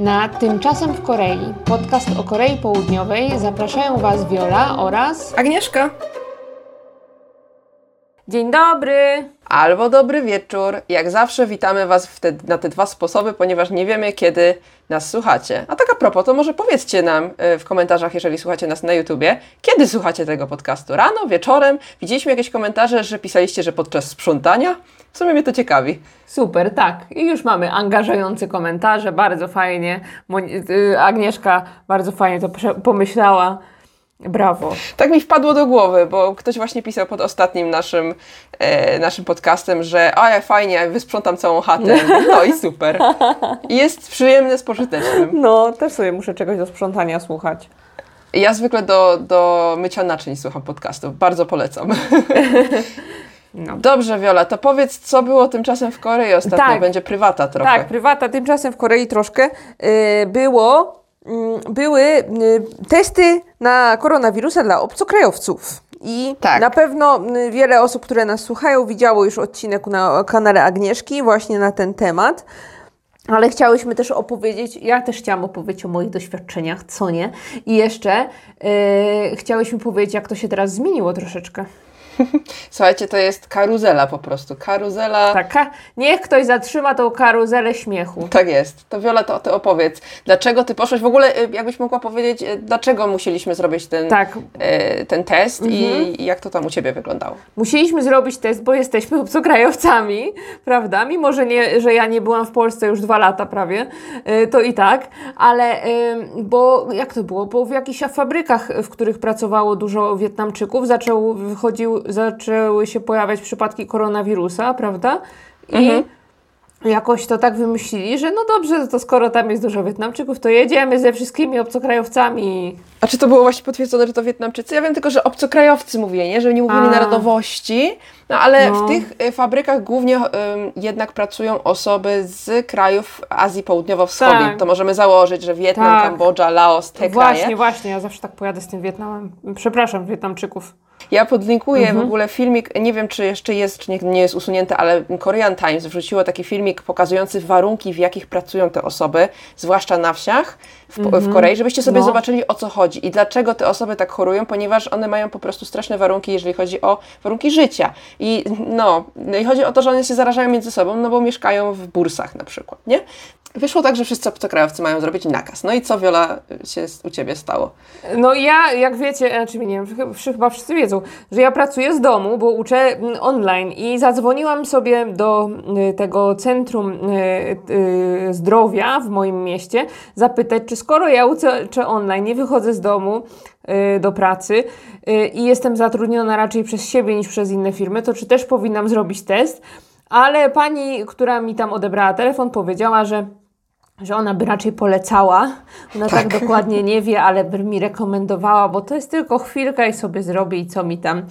Na Tymczasem w Korei, podcast o Korei Południowej, zapraszają Was Viola oraz Agnieszka. Dzień dobry! Albo dobry wieczór. Jak zawsze witamy Was te, na te dwa sposoby, ponieważ nie wiemy, kiedy nas słuchacie. A tak a propos, to może powiedzcie nam y, w komentarzach, jeżeli słuchacie nas na YouTubie, kiedy słuchacie tego podcastu? Rano, wieczorem? Widzieliśmy jakieś komentarze, że pisaliście, że podczas sprzątania? W sumie mnie to ciekawi. Super, tak. I już mamy angażujące komentarze, bardzo fajnie. Y, Agnieszka bardzo fajnie to pomyślała. Brawo. Tak mi wpadło do głowy, bo ktoś właśnie pisał pod ostatnim naszym, e, naszym podcastem, że a ja fajnie, wysprzątam całą chatę. No i super. Jest przyjemne z pożytecznym. No, też sobie muszę czegoś do sprzątania słuchać. Ja zwykle do, do mycia naczyń słucham podcastów. Bardzo polecam. No. Dobrze, Wiola, to powiedz, co było tymczasem w Korei ostatnio? Tak. Będzie prywata trochę. Tak, prywata. Tymczasem w Korei troszkę y, było, były y, testy na koronawirusa dla obcokrajowców. I Tak. na pewno y, wiele osób, które nas słuchają, widziało już odcinek na kanale Agnieszki właśnie na ten temat. Ale chciałyśmy też opowiedzieć, ja też chciałam opowiedzieć o moich doświadczeniach, co nie. I jeszcze y, chciałyśmy powiedzieć, jak to się teraz zmieniło troszeczkę. Słuchajcie, to jest karuzela po prostu. Karuzela. Taka, niech ktoś zatrzyma tą karuzelę śmiechu. Tak jest. To Wiola, to ty opowiedz. Dlaczego ty poszłaś? W ogóle, y, jakbyś mogła powiedzieć, y, dlaczego musieliśmy zrobić ten, Tak, y, ten test i, i jak to tam u ciebie wyglądało? Musieliśmy zrobić test, bo jesteśmy obcokrajowcami, prawda? Mimo, że, nie, że ja nie byłam w Polsce już dwa lata prawie, y, to i tak, ale bo jak to było? Bo w jakichś fabrykach, w których pracowało dużo Wietnamczyków, zaczął, wychodził, zaczęły się pojawiać przypadki koronawirusa, prawda? I jakoś to tak wymyślili, że no dobrze, to skoro tam jest dużo Wietnamczyków, to jedziemy ze wszystkimi obcokrajowcami. A czy to było właśnie potwierdzone, że to Wietnamczycy? Ja wiem tylko, że obcokrajowcy mówili, nie? że nie mówili A. narodowości, no ale No. w tych y, fabrykach głównie ym, jednak pracują osoby z krajów Azji Południowo-Wschodniej. Tak. To możemy założyć, że Wietnam, Tak. Kambodża, Laos, te Właśnie, kraje. właśnie, ja zawsze tak pojadę z tym Wietnamem. Przepraszam, Wietnamczyków. Ja podlinkuję Mhm. w ogóle filmik, nie wiem czy jeszcze jest, czy nie, nie jest usunięty, ale Korean Times wrzuciło taki filmik pokazujący warunki, w jakich pracują te osoby, zwłaszcza na wsiach w, w Korei, żebyście sobie No. zobaczyli o co chodzi i dlaczego te osoby tak chorują, ponieważ one mają po prostu straszne warunki, jeżeli chodzi o warunki życia. I no, no i chodzi o to, że one się zarażają między sobą, no bo mieszkają w bursach na przykład, nie? Wyszło tak, że wszyscy obcokrajowcy mają zrobić nakaz. No i co, Wiola, się u Ciebie stało? No ja, jak wiecie, znaczy nie wiem, chy- chy- chyba wszyscy wiedzą, że ja pracuję z domu, bo uczę mm, online i zadzwoniłam sobie do y, tego centrum y, y, zdrowia w moim mieście zapytać, czy skoro ja uczę online, nie wychodzę z domu do pracy i jestem zatrudniona raczej przez siebie niż przez inne firmy, to czy też powinnam zrobić test? Ale pani, która mi tam odebrała telefon, powiedziała, że że ona by raczej polecała. Ona tak. dokładnie nie wie, ale by mi rekomendowała, bo to jest tylko chwilka i sobie zrobię i co mi tam.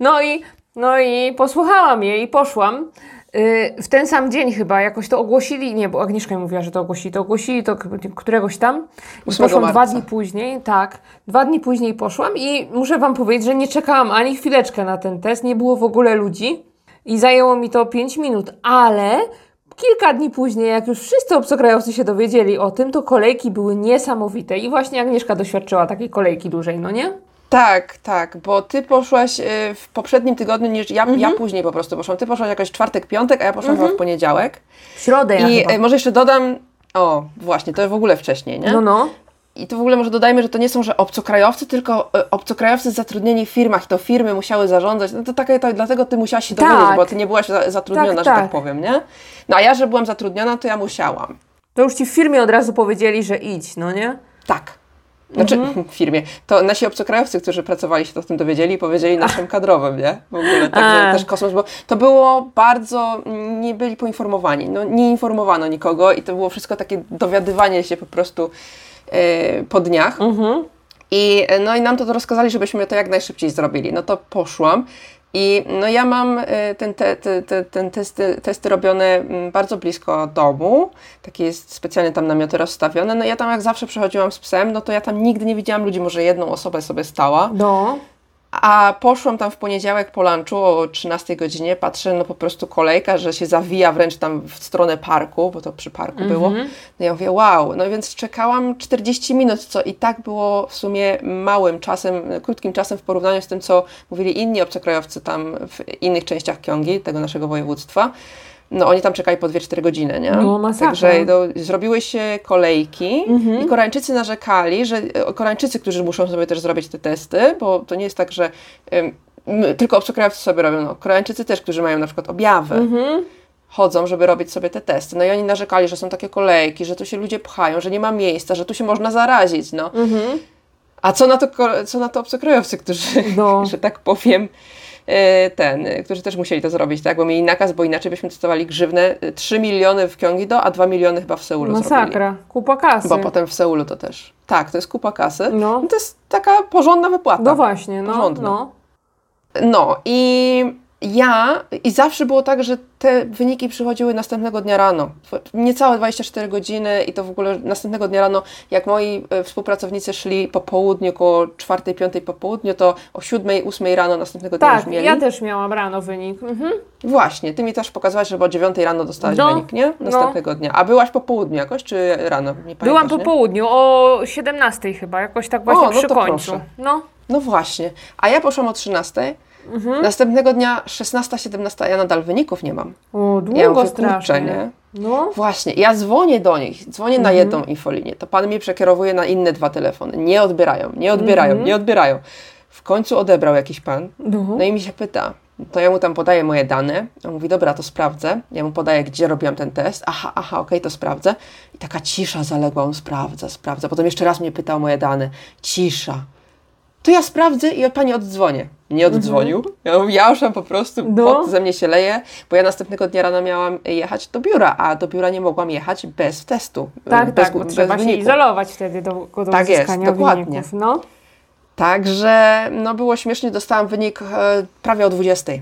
No i, no i posłuchałam jej i poszłam. Yy, w ten sam dzień chyba jakoś to ogłosili, nie, bo Agnieszka mi mówiła, że to ogłosili, to ogłosili to któregoś tam. I 8 poszłam dwa dni później, tak, dwa dni później poszłam i muszę Wam powiedzieć, że nie czekałam ani chwileczkę na ten test, nie było w ogóle ludzi i zajęło mi to 5 minut, ale kilka dni później, jak już wszyscy obcokrajowcy się dowiedzieli o tym, to kolejki były niesamowite i właśnie Agnieszka doświadczyła takiej kolejki dużej, no nie? Tak, tak, bo ty poszłaś y, w poprzednim tygodniu niż ja, Mhm. ja później po prostu poszłam. Ty poszłaś jakoś czwartek, piątek, a ja poszłam chyba w poniedziałek. W środę ja I chyba. y, może jeszcze dodam, o właśnie, to w ogóle wcześniej, nie? No, no. I tu w ogóle może dodajmy, że to nie są, że obcokrajowcy, tylko y, obcokrajowcy zatrudnieni w firmach, to firmy musiały zarządzać. No to takie, to, dlatego ty musiałaś się Tak. dowiedzieć, bo ty nie byłaś za, zatrudniona, Tak, że tak tak. powiem, nie? No a ja, że byłam zatrudniona, to ja musiałam. To już ci w firmie od razu powiedzieli, że idź, no nie? Tak. Znaczy, Mhm. w firmie. To nasi obcokrajowcy, którzy pracowali, się to o tym dowiedzieli i powiedzieli naszym kadrowym, nie? W ogóle, także też kosmos, bo to było bardzo, nie byli poinformowani, no nie informowano nikogo i to było wszystko takie dowiadywanie się po prostu e, po dniach. Mhm. I, e, no i nam to, to rozkazali, żebyśmy to jak najszybciej zrobili. No to poszłam. I no ja mam e, ten, te, te, te, ten testy, testy robione mm, bardzo blisko domu. Takie jest specjalnie tam namioty rozstawione. No ja tam jak zawsze przechodziłam z psem, no to ja tam nigdy nie widziałam ludzi, może jedną osobę sobie stała. No. A poszłam tam w poniedziałek po lunchu o 13 godzinie, patrzę, no po prostu kolejka, że się zawija wręcz tam w stronę parku, bo to przy parku było. No ja mówię, wow, no więc czekałam 40 minut, co i tak było w sumie małym czasem, krótkim czasem w porównaniu z tym, co mówili inni obcokrajowcy tam w innych częściach Kiągi, tego naszego województwa. No oni tam czekali po 2-4 godziny, nie? No, masakra. Także no, zrobiły się kolejki i Koreańczycy narzekali, że e, Koreańczycy, którzy muszą sobie też zrobić te testy, bo to nie jest tak, że my, tylko obcokrajowcy sobie robią, no Koreańczycy też, którzy mają na przykład objawy, chodzą, żeby robić sobie te testy. No i oni narzekali, że są takie kolejki, że tu się ludzie pchają, że nie ma miejsca, że tu się można zarazić, no. A co na to, co na to obcokrajowcy, którzy, No. że tak powiem, e, ten, e, którzy też musieli to zrobić, tak? Bo mieli nakaz, bo inaczej byśmy dostawali grzywnę e, 3 miliony w Gyeonggi-do, a 2 miliony chyba w Seulu zrobili. Masakra, kupa kasy. Bo potem w Seulu to też. Tak, to jest kupa kasy. No. to jest taka porządna wypłata. No właśnie, no. Porządna. no. No i ja, i zawsze było tak, że te wyniki przychodziły następnego dnia rano. Niecałe 24 godziny i to w ogóle następnego dnia rano, jak moi e, współpracownicy szli po południu, około 4-5 po południu, to o 7-8 rano następnego dnia Tak, już mieli. ja też miałam rano wynik. Mhm. Właśnie, ty mi też pokazałaś, że o 9 rano dostałaś No, wynik, nie? Następnego dnia. A byłaś po południu jakoś, czy rano? Nie pamiętasz, Byłam po nie? południu, o 17 chyba, jakoś tak właśnie O, no przy końcu. proszę. No. No właśnie. A ja poszłam o 13. Mhm. Następnego dnia 16-17, a ja nadal wyników nie mam. O, długo Ja mówię, strasznie. nie? No. Właśnie, ja dzwonię do nich, dzwonię na jedną infolinię, to pan mnie przekierowuje na inne dwa telefony. Nie odbierają, nie odbierają, nie odbierają. W końcu odebrał jakiś pan, No. no i mi się pyta. To ja mu tam podaję moje dane. On mówi, dobra, to sprawdzę. Ja mu podaję, gdzie robiłam ten test. Aha, aha, okej, to sprawdzę. I taka cisza zaległa, on sprawdza, sprawdza. Potem jeszcze raz mnie pytał o moje dane. Cisza. To ja sprawdzę i pani oddzwonię. Nie oddzwonił. Ja, mówię, ja już tam po prostu No. pot ze mnie się leje, bo ja następnego dnia rano miałam jechać do biura, a do biura nie mogłam jechać bez testu. Tak, bez, tak, bez trzeba się wyniku. izolować wtedy do, do Tak jest, dokładnie. wyników. No. Także no było śmiesznie, dostałam wynik e, prawie o 20.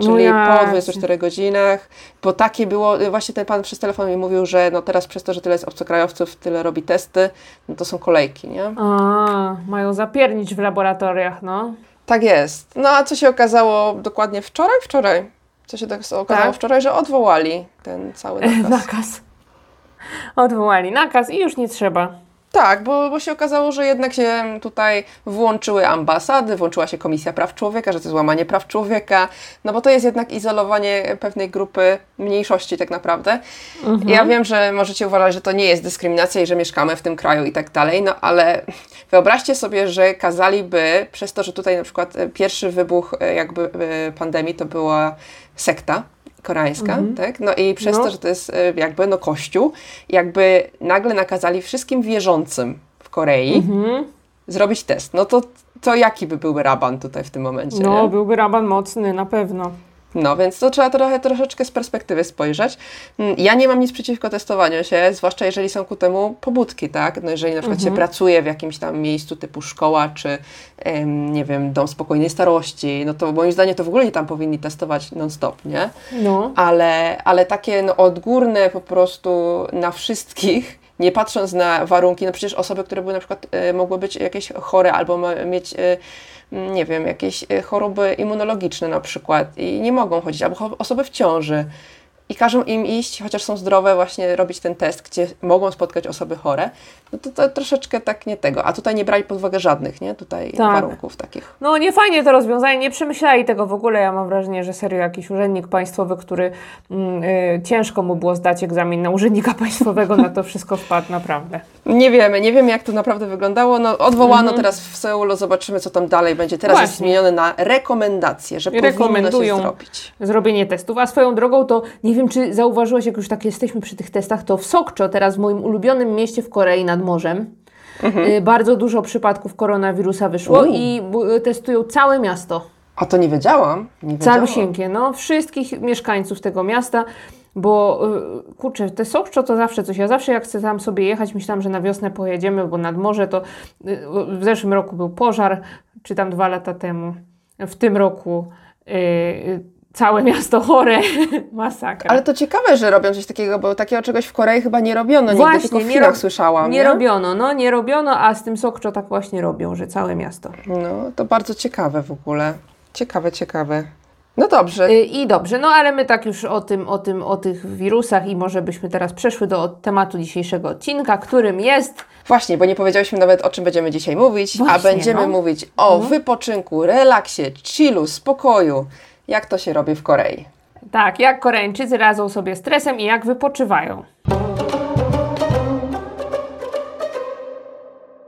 No Czyli po jacie. 24 godzinach, bo takie było, e, właśnie ten pan przez telefon mi mówił, że no teraz przez to, że tyle jest obcokrajowców, tyle robi testy, no to są kolejki, nie? A, mają zapiernić w laboratoriach, no. Tak jest. No a co się okazało dokładnie wczoraj? Wczoraj. Co się tak okazało Tak. wczoraj, że odwołali ten cały nakaz. Nakaz. Odwołali nakaz i już nie trzeba. Tak, bo, bo się okazało, że jednak się tutaj włączyły ambasady, włączyła się Komisja Praw Człowieka, że to jest łamanie praw człowieka, no bo to jest jednak izolowanie pewnej grupy mniejszości tak naprawdę. Ja wiem, że możecie uważać, że to nie jest dyskryminacja i że mieszkamy w tym kraju i tak dalej, no ale wyobraźcie sobie, że kazaliby, przez to, że tutaj na przykład e, pierwszy wybuch e, jakby e, pandemii to była sekta, koreańska, tak? No i przez No. to, że to jest e, jakby no kościół, jakby nagle nakazali wszystkim wierzącym w Korei Mhm. zrobić test. No to, to jaki by był raban tutaj w tym momencie? No, nie? byłby raban mocny, na pewno. No, więc to trzeba trochę, troszeczkę z perspektywy spojrzeć. Mm, Ja nie mam nic przeciwko testowaniu się, zwłaszcza jeżeli są ku temu pobudki, tak? No jeżeli na przykład Mhm. się pracuje w jakimś tam miejscu typu szkoła, czy nie wiem, dom spokojnej starości, no to moim zdaniem to w ogóle nie tam powinni testować non-stop, nie? No. ale, ale takie no, odgórne po prostu na wszystkich, nie patrząc na warunki, no przecież osoby, które były na przykład, e, mogły być jakieś chore albo mieć, e, nie wiem, jakieś e, choroby immunologiczne na przykład i nie mogą chodzić, albo osoby w ciąży i każą im iść, chociaż są zdrowe, właśnie robić ten test, gdzie mogą spotkać osoby chore, no to, to troszeczkę tak nie tego. A tutaj nie brali pod uwagę żadnych, nie? Tutaj Tak. warunków takich. No nie fajnie to rozwiązanie, nie przemyśleli tego w ogóle. Ja mam wrażenie, że serio jakiś urzędnik państwowy, który mm, y, ciężko mu było zdać egzamin na urzędnika państwowego, na to wszystko wpadł naprawdę. Nie wiemy, nie wiemy jak to naprawdę wyglądało. No, odwołano teraz w Seulu, zobaczymy co tam dalej będzie. Teraz jest Mhm. Właśnie. zmienione na rekomendacje, że powinno się Rekomendują. zrobić. Zrobienie testów. A swoją drogą to nie wiem, czy zauważyłeś, jak już tak jesteśmy przy tych testach, to w Sokcho, teraz w moim ulubionym mieście w Korei nad morzem, y, bardzo dużo przypadków koronawirusa wyszło Mhm. U. i y, testują całe miasto. A to nie wiedziałam. Nie wiedziałam. Calusieńkie, no. Wszystkich mieszkańców tego miasta, bo y, kurczę, te Sokczo to zawsze coś. Ja zawsze jak chcę tam sobie jechać, myślałam, że na wiosnę pojedziemy, bo nad morze to w zeszłym roku był pożar, czy tam dwa lata temu. W tym roku całe miasto chore, masakra. Ale to ciekawe, że robią coś takiego, bo takiego czegoś w Korei chyba nie robiono, nigdy Właśnie, tylko w rob- słyszałam. Nie Nie, robiono, no nie robiono, a z tym Sokczo tak właśnie robią, że całe miasto. No, to bardzo ciekawe w ogóle. Ciekawe, ciekawe. No dobrze. Y, I dobrze, no ale my tak już o tym, o tym, o tych wirusach i może byśmy teraz przeszły do tematu dzisiejszego odcinka, którym jest Właśnie, bo nie powiedziałyśmy nawet o czym będziemy dzisiaj mówić, a Właśnie, będziemy no. mówić o wypoczynku, relaksie, chillu, spokoju. Jak to się robi w Korei. tak, jak Koreańczycy radzą sobie z stresem i jak wypoczywają.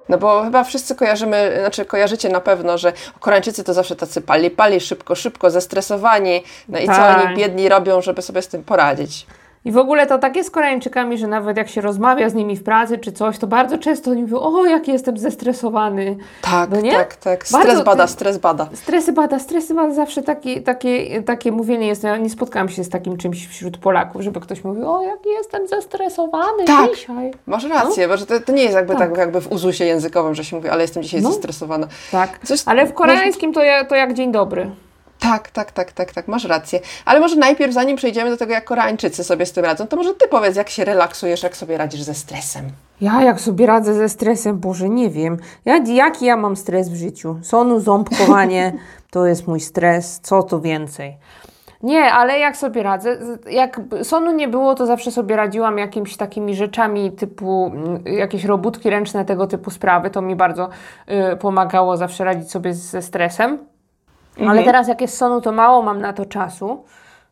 No bo chyba wszyscy kojarzymy, znaczy kojarzycie na pewno, że Koreańczycy to zawsze tacy pali, pali, szybko, szybko, zestresowani. No i co Tak. oni biedni robią, żeby sobie z tym poradzić? I w ogóle to tak jest z Koreańczykami, że nawet jak się rozmawia z nimi w pracy czy coś, to bardzo często oni mówią, o jaki jestem zestresowany. Tak, No nie? tak, tak. Stres Bardzo- bada, stres bada. Stresy bada, stresy bada, zawsze takie, takie, takie mówienie jest. Ja nie spotkałam się z takim czymś wśród Polaków, żeby ktoś mówił, o jaki jestem zestresowany Tak. dzisiaj. Masz rację, bo że to, to nie jest jakby tak. Tak. jakby w uzusie językowym, że się mówi, ale jestem dzisiaj No. zestresowana. Tak. Coś- Ale w koreańskim to, ja, to jak dzień dobry. Tak, tak, tak, tak, tak, masz rację. Ale może najpierw, zanim przejdziemy do tego, jak Koreańczycy sobie z tym radzą, to może ty powiedz, jak się relaksujesz, jak sobie radzisz ze stresem. Ja jak sobie radzę ze stresem, Boże, nie wiem. Ja, jaki ja mam stres w życiu? Sonu, ząbkowanie, to jest mój stres, co tu więcej. Nie, ale jak sobie radzę? Jak sonu nie było, to zawsze sobie radziłam jakimiś takimi rzeczami typu mm, jakieś robótki ręczne, tego typu sprawy. To mi bardzo y, pomagało zawsze radzić sobie ze stresem. Ale teraz jak jest sonu, to mało mam na to czasu,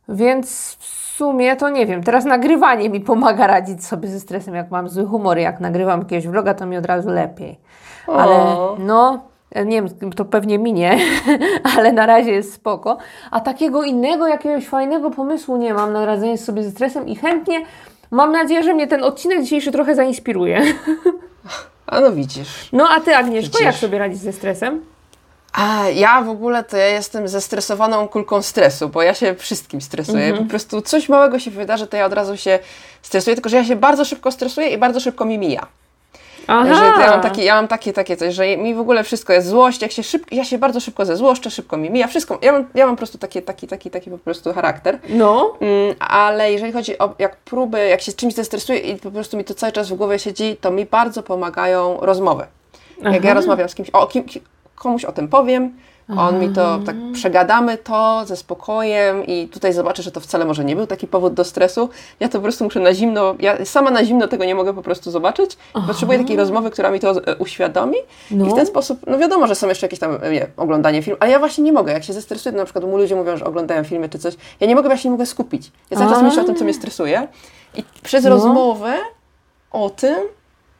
więc w sumie to nie wiem. Teraz nagrywanie mi pomaga radzić sobie ze stresem, jak mam zły humor. Jak nagrywam jakiegoś vloga, to mi od razu lepiej. Ale O. no, nie wiem, to pewnie minie, ale na razie jest spoko. A takiego innego, jakiegoś fajnego pomysłu nie mam na radzenie sobie ze stresem i chętnie mam nadzieję, że mnie ten odcinek dzisiejszy trochę zainspiruje. A no widzisz. No a ty, Agnieszko, Widzisz. jak sobie radzisz ze stresem? A ja w ogóle to ja jestem zestresowaną kulką stresu, bo ja się wszystkim stresuję. Mhm. Po prostu coś małego się wydarzy, to ja od razu się stresuję, tylko że ja się bardzo szybko stresuję i bardzo szybko mi mija. Że to ja mam takie, ja mam takie, takie coś, że mi w ogóle wszystko jest złość, jak się szybko, ja się bardzo szybko zezłoszczę, szybko mi mija, wszystko, ja mam, ja mam po prostu taki, taki, taki, taki po prostu charakter. No, Mm, ale jeżeli chodzi o jak próby, jak się z czymś zestresuję i po prostu mi to cały czas w głowie siedzi, to mi bardzo pomagają rozmowy. Jak ja Aha. rozmawiam z kimś, o kim, ki- komuś o tym powiem, on mi to tak przegadamy to ze spokojem i tutaj zobaczę, że to wcale może nie był taki powód do stresu. Ja to po prostu muszę na zimno, ja sama na zimno tego nie mogę po prostu zobaczyć. Potrzebuję takiej rozmowy, która mi to e, uświadomi i No. w ten sposób, no wiadomo, że są jeszcze jakieś tam, e, nie, oglądanie filmu, ale ja właśnie nie mogę. Jak się zestresuję, na przykład mu ludzie mówią, że oglądają filmy czy coś, ja nie mogę, ja się nie mogę skupić. Ja cały czas myślę o tym, co mnie stresuje i przez No. rozmowę o tym,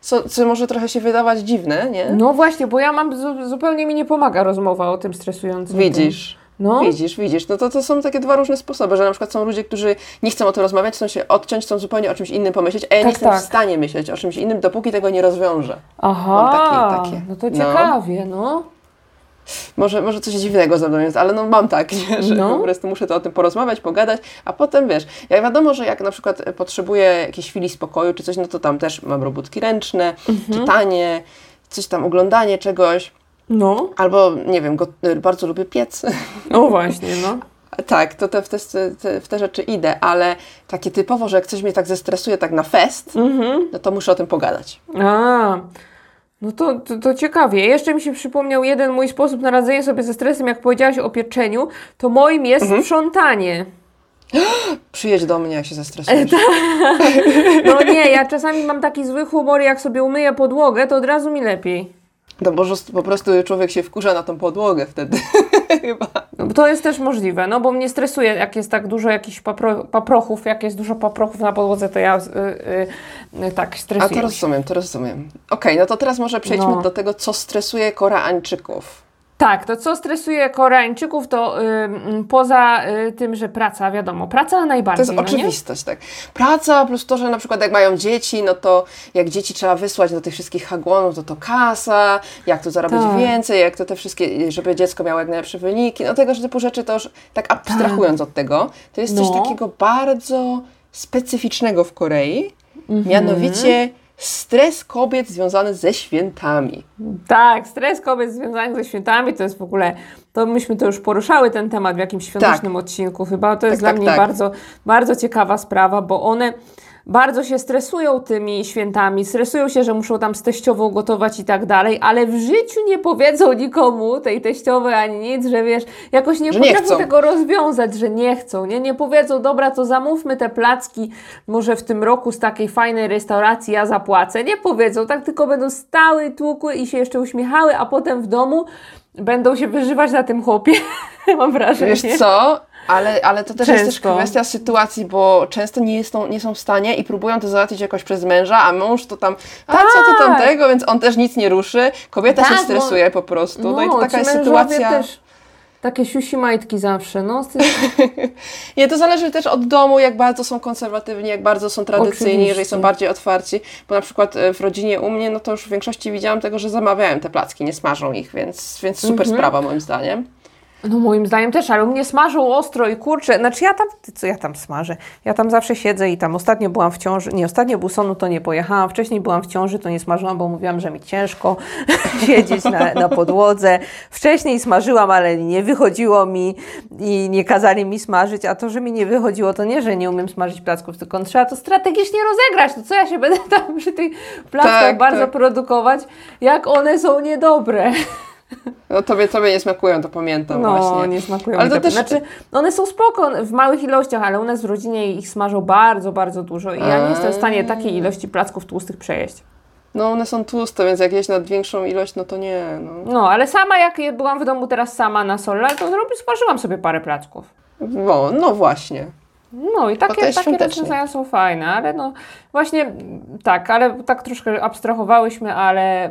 co, co może trochę się wydawać dziwne, nie? no właśnie, bo ja mam, zu- zupełnie mi nie pomaga rozmowa o tym stresującym. Widzisz. No. Widzisz, widzisz. No to, to są takie dwa różne sposoby, że na przykład są ludzie, którzy nie chcą o tym rozmawiać, chcą się odciąć, chcą zupełnie o czymś innym pomyśleć, a ja nie Tak, jestem tak. w stanie myśleć o czymś innym, dopóki tego nie rozwiążę. Aha, Mam takie- takie. no to No. ciekawie, no. Może, może coś dziwnego ze mną jest, ale no mam tak, nie? że No. po prostu muszę to o tym porozmawiać, pogadać, a potem wiesz, ja wiadomo, że jak na przykład e, potrzebuję jakiejś chwili spokoju czy coś, no to tam też mam robótki ręczne, Mhm. czytanie, coś tam, oglądanie czegoś, No, albo nie wiem, go, e, bardzo lubię piec. no właśnie, no. Tak, to te, w, te, te, w te rzeczy idę, ale takie typowo, że jak coś mnie tak zestresuje tak na fest, Mhm. no to muszę o tym pogadać. A, no to, to, to ciekawie. Jeszcze mi się przypomniał jeden mój sposób na radzenie sobie ze stresem, jak powiedziałaś o pieczeniu, to moim jest Mhm. sprzątanie. Przyjedź do mnie, jak się zestresujesz. No nie, ja czasami mam taki zły humor, jak sobie umyję podłogę, to od razu mi lepiej. No bo po prostu człowiek się wkurza na tą podłogę wtedy. Chyba. No, to jest też możliwe, no bo mnie stresuje, jak jest tak dużo jakichś papro, paprochów, jak jest dużo paprochów na podłodze, to ja y, y, y, tak A stresuję. to się. rozumiem, to rozumiem. Okej, no to teraz może przejdźmy No. do tego, co stresuje Koreańczyków. Tak, to co stresuje Koreańczyków, to y, poza y, tym, że praca, wiadomo, praca To najbardziej, jest no nie? oczywistość, tak. Praca plus to, że na przykład jak mają dzieci, no to jak dzieci trzeba wysłać do tych wszystkich hagłonów, to to kasa, jak tu zarobić Tak. więcej, jak to te wszystkie, żeby dziecko miało jak najlepsze wyniki, no tego typu rzeczy to już tak abstrahując od tego, to jest coś No. takiego bardzo specyficznego w Korei, Mhm. mianowicie Stres kobiet związany ze świętami. Tak, stres kobiet związany ze świętami to jest w ogóle, to myśmy to już poruszały ten temat w jakimś świątecznym tak. odcinku chyba. To jest tak, dla tak, mnie tak. bardzo, bardzo ciekawa sprawa, bo one bardzo się stresują tymi świętami, stresują się, że muszą tam z teściową gotować i tak dalej, ale w życiu nie powiedzą nikomu, tej teściowej ani nic, że wiesz, jakoś nie że potrafią nie tego rozwiązać, że nie chcą, nie? Nie powiedzą, dobra, to zamówmy te placki może w tym roku z takiej fajnej restauracji, ja zapłacę. Nie powiedzą, tak tylko będą stały, tłukły i się jeszcze uśmiechały, a potem w domu będą się wyżywać na tym chłopie, mam wrażenie. Wiesz co? Ale, ale to też często. jest też kwestia sytuacji, bo często nie, jest, nie są w stanie i próbują to załatwić jakoś przez męża, a mąż to tam, a tak. co ty tam tego, więc on też nic nie ruszy. Kobieta tak, się stresuje bo, po prostu. No, no i to taka jest sytuacja. Też. Takie siusi majtki zawsze, no. nie, to zależy też od domu, jak bardzo są konserwatywni, jak bardzo są tradycyjni, Oczywiście. jeżeli są bardziej otwarci, bo na przykład e, w rodzinie u mnie, no to już w większości widziałam tego, że zamawiałem te placki, nie smażą ich, więc, więc super mhm. sprawa moim zdaniem. No moim zdaniem też, ale mnie smażą ostro i kurczę. Znaczy ja tam, co ja tam smażę? Ja tam zawsze siedzę i tam ostatnio byłam w ciąży, nie, ostatnio był sonu, to nie pojechałam, wcześniej byłam w ciąży, to nie smażyłam, bo mówiłam, że mi ciężko siedzieć na, na podłodze. Wcześniej smażyłam, ale nie wychodziło mi i nie kazali mi smażyć, a to, że mi nie wychodziło, to nie, że nie umiem smażyć placków, tylko trzeba to strategicznie rozegrać. To co ja się będę tam przy tych plackach tak, bardzo tak. produkować, jak one są niedobre. No tobie, tobie nie smakują, to pamiętam no, właśnie. Nie smakują ale to też... Znaczy, one są spoko w małych ilościach, ale u nas w rodzinie ich smażą bardzo, bardzo dużo i ja nie jestem w stanie takiej ilości placków tłustych przejeść. No one są tłuste, więc jak jeść na większą ilość, no to nie. No, no ale sama jak byłam w domu teraz sama na sole, to zrobię, smażyłam sobie parę placków. No, no właśnie. No i takie, takie rozwiązania są fajne, ale no właśnie tak, ale tak troszkę abstrahowałyśmy, ale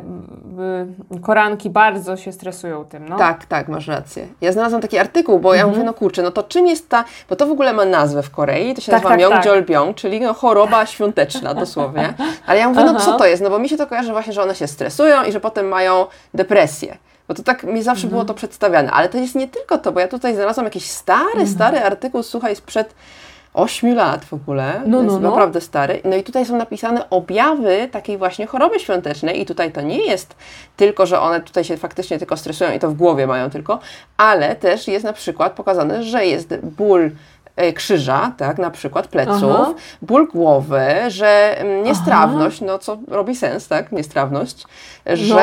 koranki bardzo się stresują tym, no. Tak, tak, masz rację. Ja znalazłam taki artykuł, bo ja mhm. mówię, no kurczę, no to czym jest ta, bo to w ogóle ma nazwę w Korei, to się tak, nazywa tak, tak. czyli no, choroba świąteczna dosłownie. Ale ja mówię, no co to jest? No bo mi się to kojarzy właśnie, że one się stresują i że potem mają depresję. Bo to tak mi zawsze mhm. było to przedstawiane. Ale to jest nie tylko to, bo ja tutaj znalazłam jakiś stary, mhm. stary artykuł, słuchaj, sprzed 8 lat w ogóle, no, no, jest no. naprawdę stary. No i tutaj są napisane objawy takiej właśnie choroby świątecznej i tutaj to nie jest tylko, że one tutaj się faktycznie tylko stresują i to w głowie mają tylko, ale też jest na przykład pokazane, że jest ból krzyża, tak, na przykład pleców, Aha. ból głowy, że mm, niestrawność, Aha. no co robi sens, tak, niestrawność, że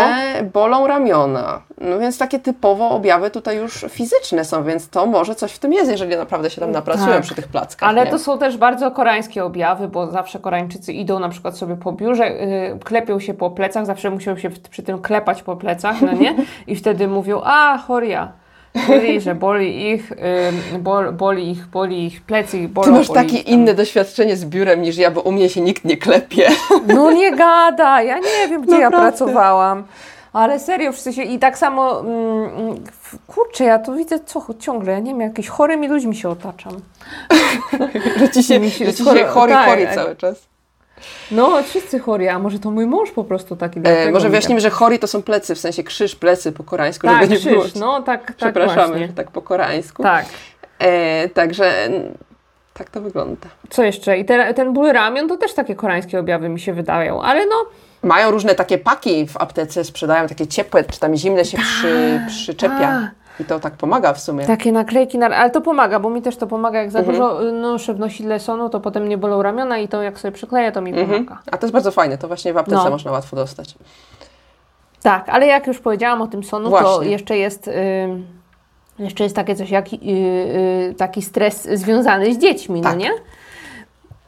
no. bolą ramiona. No więc takie typowo objawy tutaj już fizyczne są, więc to może coś w tym jest, jeżeli naprawdę się tam napracują tak. przy tych plackach. Ale nie? to są też bardzo koreańskie objawy, bo zawsze Koreańczycy idą na przykład sobie po biurze, yy, klepią się po plecach, zawsze muszą się przy tym klepać po plecach, no nie? I wtedy mówią, a choria Czyli, że boli ich, bol, boli ich, boli ich plecy, bolą, Ty masz takie inne doświadczenie z biurem niż ja, bo u mnie się nikt nie klepie. No nie gada, ja nie wiem, gdzie Naprawdę. ja pracowałam. Ale serio, wszyscy się... I tak samo, mm, kurczę, ja to widzę co, ciągle, ja nie wiem, jakimiś chorymi ludźmi się otaczam. że ci się, że ci się chory, tak, chory cały czas. No, wszyscy chori, a może to mój mąż po prostu taki. E, może wyjaśnimy, że chori to są plecy, w sensie krzyż, plecy po koreańsku, tak, żeby nie krzyż, było. no tak, tak Przepraszamy, właśnie. tak po koreańsku. Tak. E, także tak to wygląda. Co jeszcze? I te, ten ból ramion to też takie koreańskie objawy mi się wydają, ale no... Mają różne takie paki w aptece, sprzedają takie ciepłe, czy tam zimne się przy, tak, przyczepia. Tak. I to tak pomaga w sumie. Takie naklejki, na, ale to pomaga, bo mi też to pomaga. Jak za mhm. dużo noszę w nosidle sonu, to potem nie bolą ramiona i to jak sobie przykleję, to mi mhm. pomaga. A to jest bardzo fajne, to właśnie w aptece no. można łatwo dostać. Tak, ale jak już powiedziałam o tym sonu, właśnie. to jeszcze jest... jeszcze jest takie coś jak y, y, taki stres związany z dziećmi, no tak. no nie?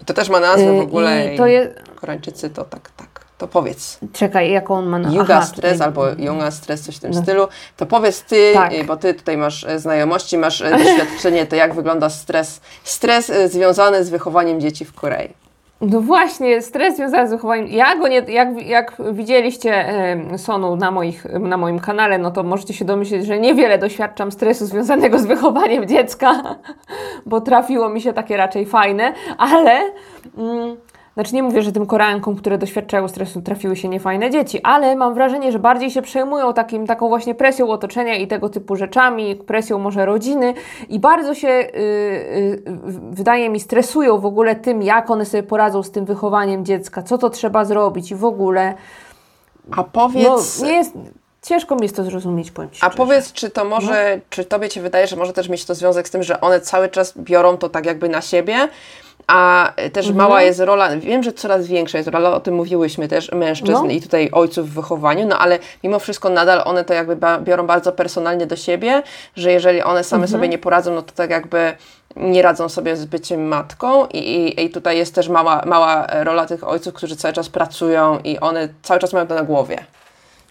To też ma nazwę w y, ogóle. I to je... Koreańczycy to tak, tak to powiedz. Czekaj, jaką on ma na Yuga Aha, stres tutaj... albo Junga stres, coś w tym no. stylu. To powiedz ty, tak. Y, bo ty tutaj masz y, znajomości, masz y, doświadczenie, to jak wygląda stres, stres związany z wychowaniem dzieci w Korei. No właśnie, stres związany z wychowaniem. Ja go nie, jak, jak widzieliście Sonu na, moich, na moim kanale, no to możecie się domyśleć, że niewiele doświadczam stresu związanego z wychowaniem dziecka, bo trafiło mi się takie raczej fajne, ale. Mm, znaczy nie mówię, że tym Koreankom, które doświadczają stresu, trafiły się niefajne dzieci, ale mam wrażenie, że bardziej się przejmują takim, taką właśnie presją otoczenia i tego typu rzeczami, presją może rodziny i bardzo się, yy, yy, wydaje mi, stresują w ogóle tym, jak one sobie poradzą z tym wychowaniem dziecka, co to trzeba zrobić i w ogóle. A powiedz. No, nie jest, Ciężko mi jest to zrozumieć, powiem Ci A powiedz, czy to może, no. czy Tobie się wydaje, że może też mieć to związek z tym, że one cały czas biorą to tak jakby na siebie, a też mhm. mała jest rola, wiem, że coraz większa jest rola, o tym mówiłyśmy też, mężczyzn no. i tutaj ojców w wychowaniu, no ale mimo wszystko nadal one to jakby biorą bardzo personalnie do siebie, że jeżeli one same mhm. sobie nie poradzą, no to tak jakby nie radzą sobie z byciem matką i, i, i tutaj jest też mała, mała rola tych ojców, którzy cały czas pracują i one cały czas mają to na głowie.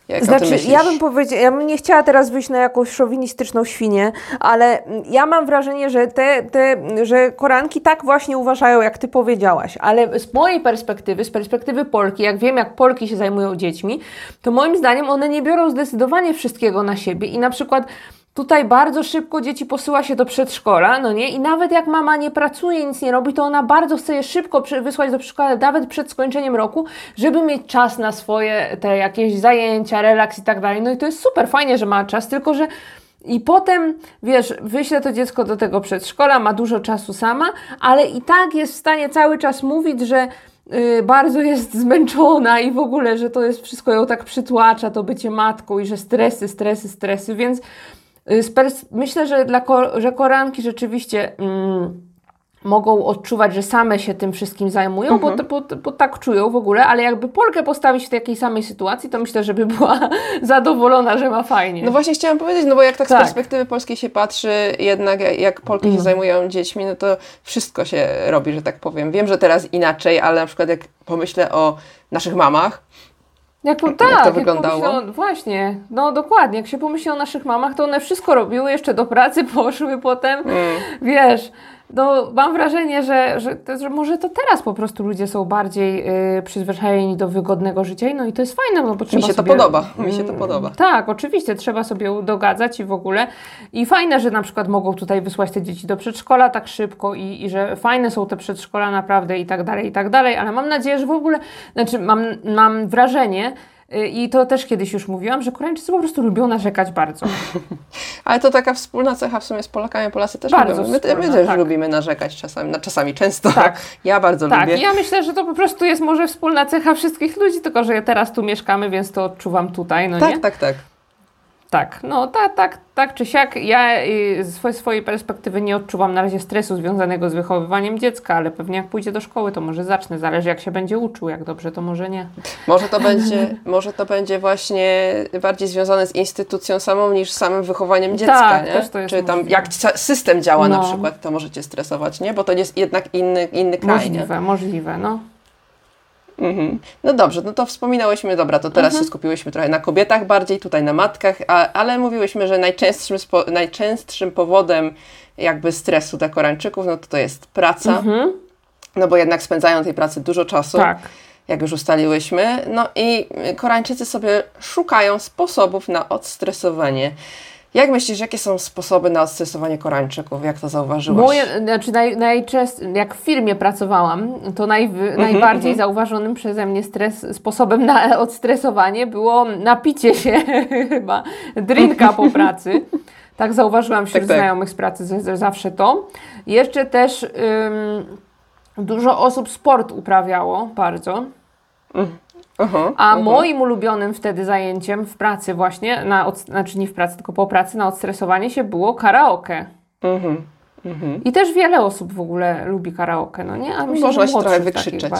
Jak znaczy, ja bym powiedziała, ja bym nie chciała teraz wyjść na jakąś szowinistyczną świnię, ale ja mam wrażenie, że te, te, że Koranki tak właśnie uważają, jak ty powiedziałaś, ale z mojej perspektywy, z perspektywy Polki, jak wiem, jak Polki się zajmują dziećmi, to moim zdaniem one nie biorą zdecydowanie wszystkiego na siebie i na przykład Tutaj bardzo szybko dzieci posyła się do przedszkola, no nie? I nawet jak mama nie pracuje, nic nie robi, to ona bardzo chce je szybko wysłać do przedszkola, nawet przed skończeniem roku, żeby mieć czas na swoje te jakieś zajęcia, relaks i tak dalej. No i to jest super, fajnie, że ma czas, tylko że i potem, wiesz, wyślę to dziecko do tego przedszkola, ma dużo czasu sama, ale i tak jest w stanie cały czas mówić, że yy, bardzo jest zmęczona i w ogóle, że to jest wszystko ją tak przytłacza, to bycie matką i że stresy, stresy, stresy, więc Y, myślę, że, dla że koranki rzeczywiście mm, mogą odczuwać, że same się tym wszystkim zajmują, mhm. bo, bo, bo, tak czują w ogóle, ale jakby Polkę postawić w takiej samej sytuacji, to myślę, żeby była zadowolona, że ma fajnie. No właśnie chciałam powiedzieć, no bo jak tak, tak. z perspektywy polskiej się patrzy, jednak jak Polki mhm. się zajmują dziećmi, no to wszystko się robi, że tak powiem. Wiem, że teraz inaczej, ale na przykład jak pomyślę o naszych mamach, jak, tak, jak to wyglądało? Jak właśnie, no dokładnie. Jak się pomyśli o naszych mamach, to one wszystko robiły, jeszcze do pracy poszły potem, mm. wiesz no, mam wrażenie, że, że, że może to teraz po prostu ludzie są bardziej y, przyzwyczajeni do wygodnego życia, no i to jest fajne, no bo trzeba Mi się sobie, to podoba, mi się to mm, podoba. Tak, oczywiście, trzeba sobie dogadzać i w ogóle. I fajne, że na przykład mogą tutaj wysłać te dzieci do przedszkola tak szybko i, i że fajne są te przedszkola naprawdę i tak dalej, i tak dalej, ale mam nadzieję, że w ogóle, znaczy mam, mam wrażenie, I to też kiedyś już mówiłam, że Koreańczycy po prostu lubią narzekać bardzo. Ale to taka wspólna cecha w sumie z Polakami. Polacy też bardzo lubią. My, wspólna, my też tak. lubimy narzekać czasami, no, czasami często. Tak. Ja bardzo tak. lubię. Tak, ja myślę, że to po prostu jest może wspólna cecha wszystkich ludzi, tylko że teraz tu mieszkamy, więc to odczuwam tutaj, no tak, nie? Tak, tak, tak. Tak, no tak, tak, tak czy siak. Ja y, z swojej perspektywy nie odczuwam na razie stresu związanego z wychowywaniem dziecka, ale pewnie jak pójdzie do szkoły, to może zacznę. Zależy jak się będzie uczył, jak dobrze, to może nie. Może to będzie, może to będzie właśnie bardziej związane z instytucją samą niż samym wychowaniem dziecka, tak, nie? Też to jest Czy tam możliwe. jak system działa no. na przykład, to możecie stresować, nie? Bo to jest jednak inny, inny kraj, Możliwe, nie? możliwe, no. Mhm. No dobrze, no to wspominałyśmy, dobra, to teraz mhm. się skupiłyśmy trochę na kobietach bardziej, tutaj na matkach, a, ale mówiłyśmy, że najczęstszym, spo, najczęstszym powodem jakby stresu dla Koreańczyków, no to to jest praca, mhm. no bo jednak spędzają tej pracy dużo czasu. Tak. Jak już ustaliłyśmy. No i Koreańczycy sobie szukają sposobów na odstresowanie. Jak myślisz, jakie są sposoby na odstresowanie Koreańczyków? Jak to zauważyłaś? Moje, znaczy naj, najczęściej, jak w firmie pracowałam, to mm-hmm, najbardziej mm-hmm. zauważonym przeze mnie stres, sposobem na odstresowanie było napicie się chyba drinka po pracy. Tak zauważyłam wśród tak, tak. znajomych z pracy z, zawsze to. Jeszcze też ym, dużo osób sport uprawiało bardzo. Mm. Aha, A aha. moim ulubionym wtedy zajęciem w pracy właśnie, na od, znaczy nie w pracy, tylko po pracy, na odstresowanie się było karaoke. Mhm. Mhm. I też wiele osób w ogóle lubi karaoke, no nie? A myślę, Można się trochę wykrzyczeć.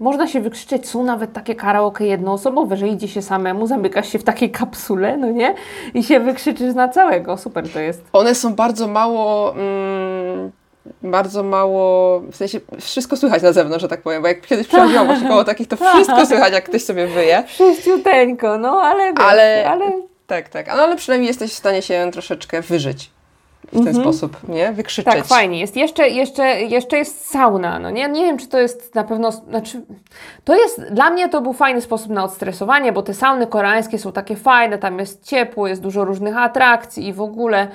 Można się wykrzyczeć, są nawet takie karaoke jednoosobowe, że idzie się samemu, zamykasz się w takiej kapsule, no nie? I się wykrzyczysz na całego, super to jest. One są bardzo mało... Mm bardzo mało, w sensie wszystko słychać na zewnątrz, że tak powiem, bo jak kiedyś przechodziłam właśnie koło takich, to wszystko słychać, jak ktoś sobie wyje. Wszyściuteńko, no ale wiesz, ale, ale... Tak, tak, no, ale przynajmniej jesteś w stanie się troszeczkę wyżyć w ten mhm. sposób, nie? Wykrzyczeć. Tak, fajnie jest. Jeszcze, jeszcze, jeszcze jest sauna, no nie? Nie wiem, czy to jest na pewno, znaczy, to jest, dla mnie to był fajny sposób na odstresowanie, bo te sauny koreańskie są takie fajne, tam jest ciepło, jest dużo różnych atrakcji i w ogóle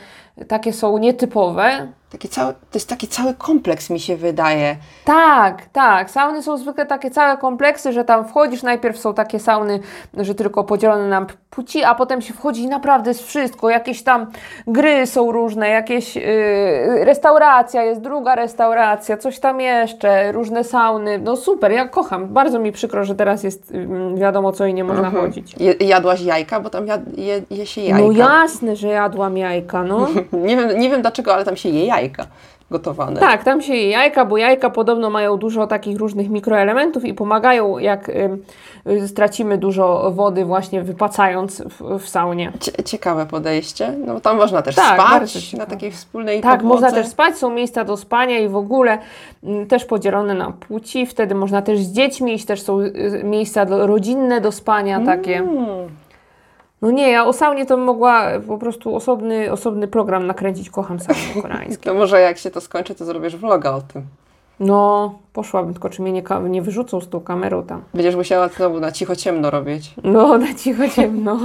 takie są nietypowe. Taki cały, to jest taki cały kompleks, mi się wydaje. Tak, tak. Sauny są zwykle takie całe kompleksy, że tam wchodzisz, najpierw są takie sauny, że tylko podzielone na płci, a potem się wchodzi i naprawdę jest wszystko. Jakieś tam gry są różne, jakieś yy, restauracja, jest druga restauracja, coś tam jeszcze, różne sauny. No super, ja kocham. Bardzo mi przykro, że teraz jest yy, wiadomo co i nie można mhm. chodzić. Je, jadłaś jajka, bo tam jad, je, je się jajka. No jasne, że jadłam jajka, no. nie, wiem, nie wiem dlaczego, ale tam się je jajka gotowane. Tak, tam się je jajka, bo jajka podobno mają dużo takich różnych mikroelementów i pomagają, jak y, stracimy dużo wody właśnie wypacając w, w saunie. Ciekawe podejście. No tam można też tak, spać na takiej wspólnej Tak, można też spać, są miejsca do spania i w ogóle y, też podzielone na płci. Wtedy można też z dziećmi iść, też są y, miejsca do, rodzinne do spania mm. No nie, ja o saunie to mogła po prostu osobny, osobny program nakręcić. Kocham sauny koreańskie. To może jak się to skończy, to zrobisz vloga o tym. No, poszłabym, tylko czy mnie nie, nie wyrzucą z tą kamerą tam. Będziesz musiała znowu na cicho ciemno robić. No, na cicho ciemno.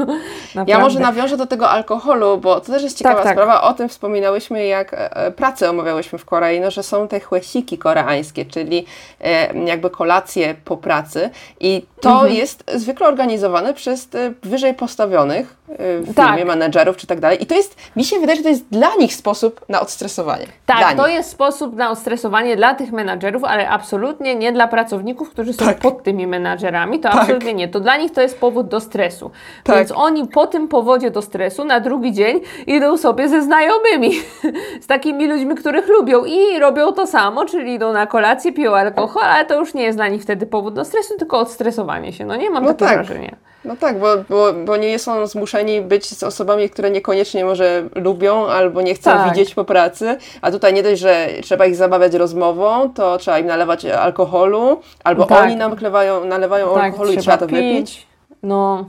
ja może nawiążę do tego alkoholu, bo to też jest ciekawa tak, tak. sprawa. O tym wspominałyśmy, jak e, pracę omawiałyśmy w Korei, no, że są te chłesiki koreańskie, czyli e, jakby kolacje po pracy i to mhm. jest zwykle organizowane przez wyżej postawionych e, w firmie, tak. menedżerów czy tak dalej. I to jest, mi się wydaje, że to jest dla nich sposób na odstresowanie. Tak, to jest sposób na odstresowanie dla tych menadżerów, ale absolutnie nie dla pracowników, którzy są tak. pod tymi menadżerami. To tak. absolutnie nie. To dla nich to jest powód do stresu. Tak. Więc oni po tym powodzie do stresu na drugi dzień idą sobie ze znajomymi, z takimi ludźmi, których lubią i robią to samo, czyli idą na kolację, piją alkohol, ale to już nie jest dla nich wtedy powód do stresu, tylko odstresowanie się. No nie mam no takiego tak. wrażenia. No tak, bo, bo, bo nie są zmuszeni być z osobami, które niekoniecznie może lubią albo nie chcą tak. widzieć po pracy, a tutaj nie dość, że trzeba ich zabawiać rozmową, to trzeba im nalewać alkoholu, albo tak. oni nalewają, nalewają tak, alkoholu i trzeba to wypić. No,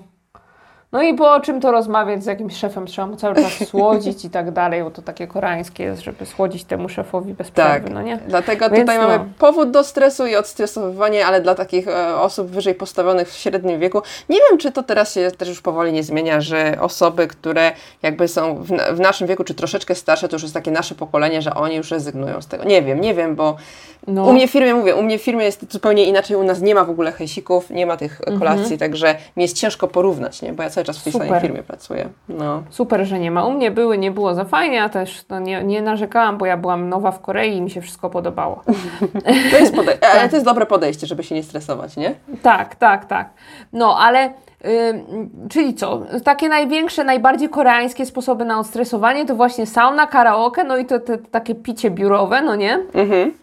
no i po czym to rozmawiać z jakimś szefem? Trzeba mu cały czas słodzić i tak dalej, bo to takie koreańskie jest, żeby słodzić temu szefowi bez tak. przerwy, no nie? Dlatego Więc tutaj no. mamy powód do stresu i odstresowywanie, ale dla takich e, osób wyżej postawionych w średnim wieku, nie wiem, czy to teraz się też już powoli nie zmienia, że osoby, które jakby są w, w naszym wieku, czy troszeczkę starsze, to już jest takie nasze pokolenie, że oni już rezygnują z tego. Nie wiem, nie wiem, bo no. U mnie w firmie, mówię, u mnie w firmie jest zupełnie inaczej, u nas nie ma w ogóle hejsików, nie ma tych kolacji, mhm. także mi jest ciężko porównać, nie? bo ja cały czas w tej Super. samej firmie pracuję. No. Super, że nie ma. U mnie były, nie było za fajnie, a też no, nie, nie narzekałam, bo ja byłam nowa w Korei i mi się wszystko podobało. to jest, podej- ale to jest dobre podejście, żeby się nie stresować, nie? Tak, tak, tak. No, ale czyli co? Takie największe, najbardziej koreańskie sposoby na odstresowanie to właśnie sauna, karaoke, no i to te, takie picie biurowe, no nie? Mhm.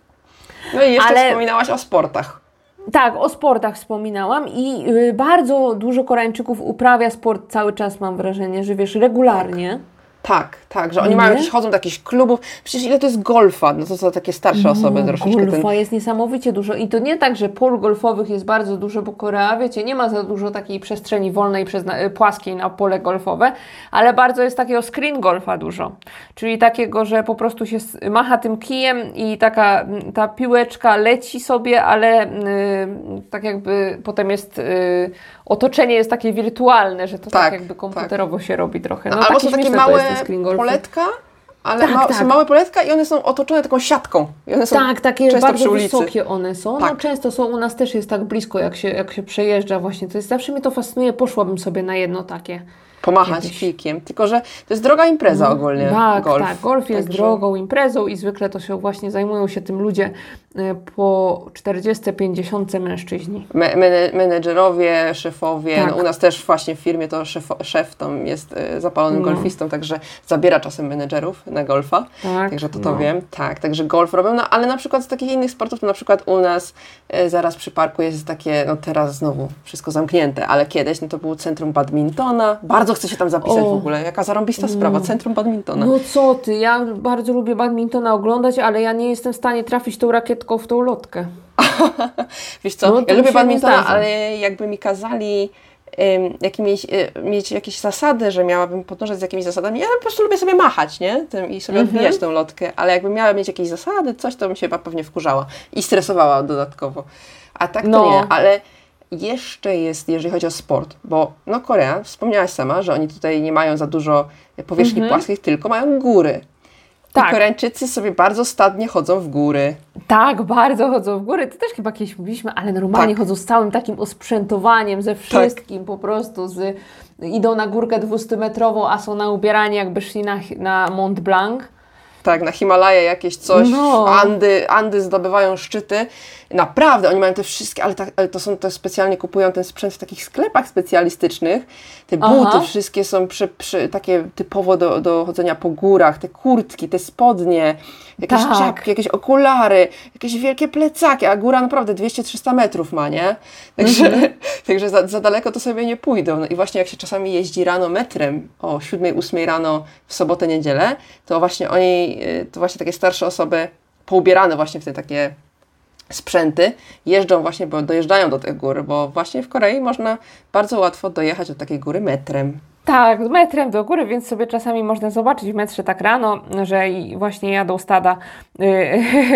No i jeszcze Ale... wspominałaś o sportach. Tak, o sportach wspominałam i y, bardzo dużo Koreańczyków uprawia sport cały czas, mam wrażenie, że wiesz, regularnie. Tak. Tak, tak, że oni nie? mają jakieś, chodzą do jakichś klubów. Przecież ile to jest golfa? No to są takie starsze no, osoby troszeczkę. Golfa ten... jest niesamowicie dużo. I to nie tak, że pól golfowych jest bardzo dużo, bo Korea, wiecie, nie ma za dużo takiej przestrzeni wolnej, y, płaskiej na pole golfowe, ale bardzo jest takiego screen golfa dużo. Czyli takiego, że po prostu się macha tym kijem i taka ta piłeczka leci sobie, ale yy, tak jakby potem jest... Yy, otoczenie jest takie wirtualne, że to tak, tak jakby komputerowo tak. się robi trochę. No, Albo są takie małe poletka, ale tak, ma, tak. są małe poletka i one są otoczone taką siatką. I one są tak, takie bardzo wysokie one są. No, tak. No często są, u nas też jest tak blisko, jak się, jak się przejeżdża właśnie. To jest, zawsze mnie to fascynuje, poszłabym sobie na jedno takie pomachać kiedyś. kijkiem. Tylko, że to jest droga impreza no, ogólnie. Tak, golf. tak. Golf jest Także... drogą imprezą i zwykle to się właśnie zajmują się tym ludzie e, po 40-50 mężczyźni. Me menedżerowie, szefowie. Tak. No, u nas też właśnie w firmie to szef, szef tam jest e, zapalonym no. golfistą, także zabiera czasem menedżerów na golfa. Tak, także to to no. wiem. Tak, także golf robią. No ale na przykład z takich innych sportów, to na przykład u nas e, zaraz przy parku jest takie, no teraz znowu wszystko zamknięte, ale kiedyś no to było centrum badmintona. Bardzo chcę się tam zapisać o. w ogóle. Jaka zarąbista sprawa, mm. Centrum Badmintona. No co ty, ja bardzo lubię badmintona oglądać, ale ja nie jestem w stanie trafić tą rakietką w tą lotkę. Wiesz co, no, ja lubię badmintona, ale jakby mi kazali jak mieć, y, mieć jakieś zasady, że miałabym podążać z jakimiś zasadami. Ja po prostu lubię sobie machać, nie? Tym, I sobie mhm. odbijać tą lotkę, ale jakby miała mieć jakieś zasady, coś, to bym się pewnie wkurzała i stresowała dodatkowo. A tak to no. nie, ale jeszcze jest, jeżeli chodzi o sport, bo no Korea, wspomniałaś sama, że oni tutaj nie mają za dużo powierzchni mhm. płaskich, tylko mają góry. Tak. I Koreańczycy sobie bardzo stadnie chodzą w góry. Tak, bardzo chodzą w góry. To też chyba kiedyś mówiliśmy, ale normalnie Tak. chodzą z całym takim osprzętowaniem, ze wszystkim po prostu. Z, idą na górkę 200-metrową, a są na ubieranie jakby szli na, na Mont Blanc. Tak, na Himalaje jakieś coś, No. Andy, Andy zdobywają szczyty. Naprawdę, oni mają te wszystkie, ale, ale to są to specjalnie kupują ten sprzęt w takich sklepach specjalistycznych. Te Aha. buty wszystkie są przy, przy, takie typowo do, do chodzenia po górach, te kurtki, te spodnie, jakieś Tak. czapki, jakieś okulary, jakieś wielkie plecaki, a góra naprawdę 200-300 metrów ma, nie? Także, Mhm. także za, za daleko to sobie nie pójdą. No i właśnie jak się czasami jeździ rano metrem o 7-8 rano w sobotę, niedzielę, to właśnie oni, y, to właśnie takie starsze osoby poubierane właśnie w te takie sprzęty jeżdżą właśnie, bo dojeżdżają do tych gór, bo właśnie w Korei można bardzo łatwo dojechać do takiej góry metrem. Tak, metrem do góry, więc sobie czasami można zobaczyć w metrze tak rano, że właśnie jadą stada y,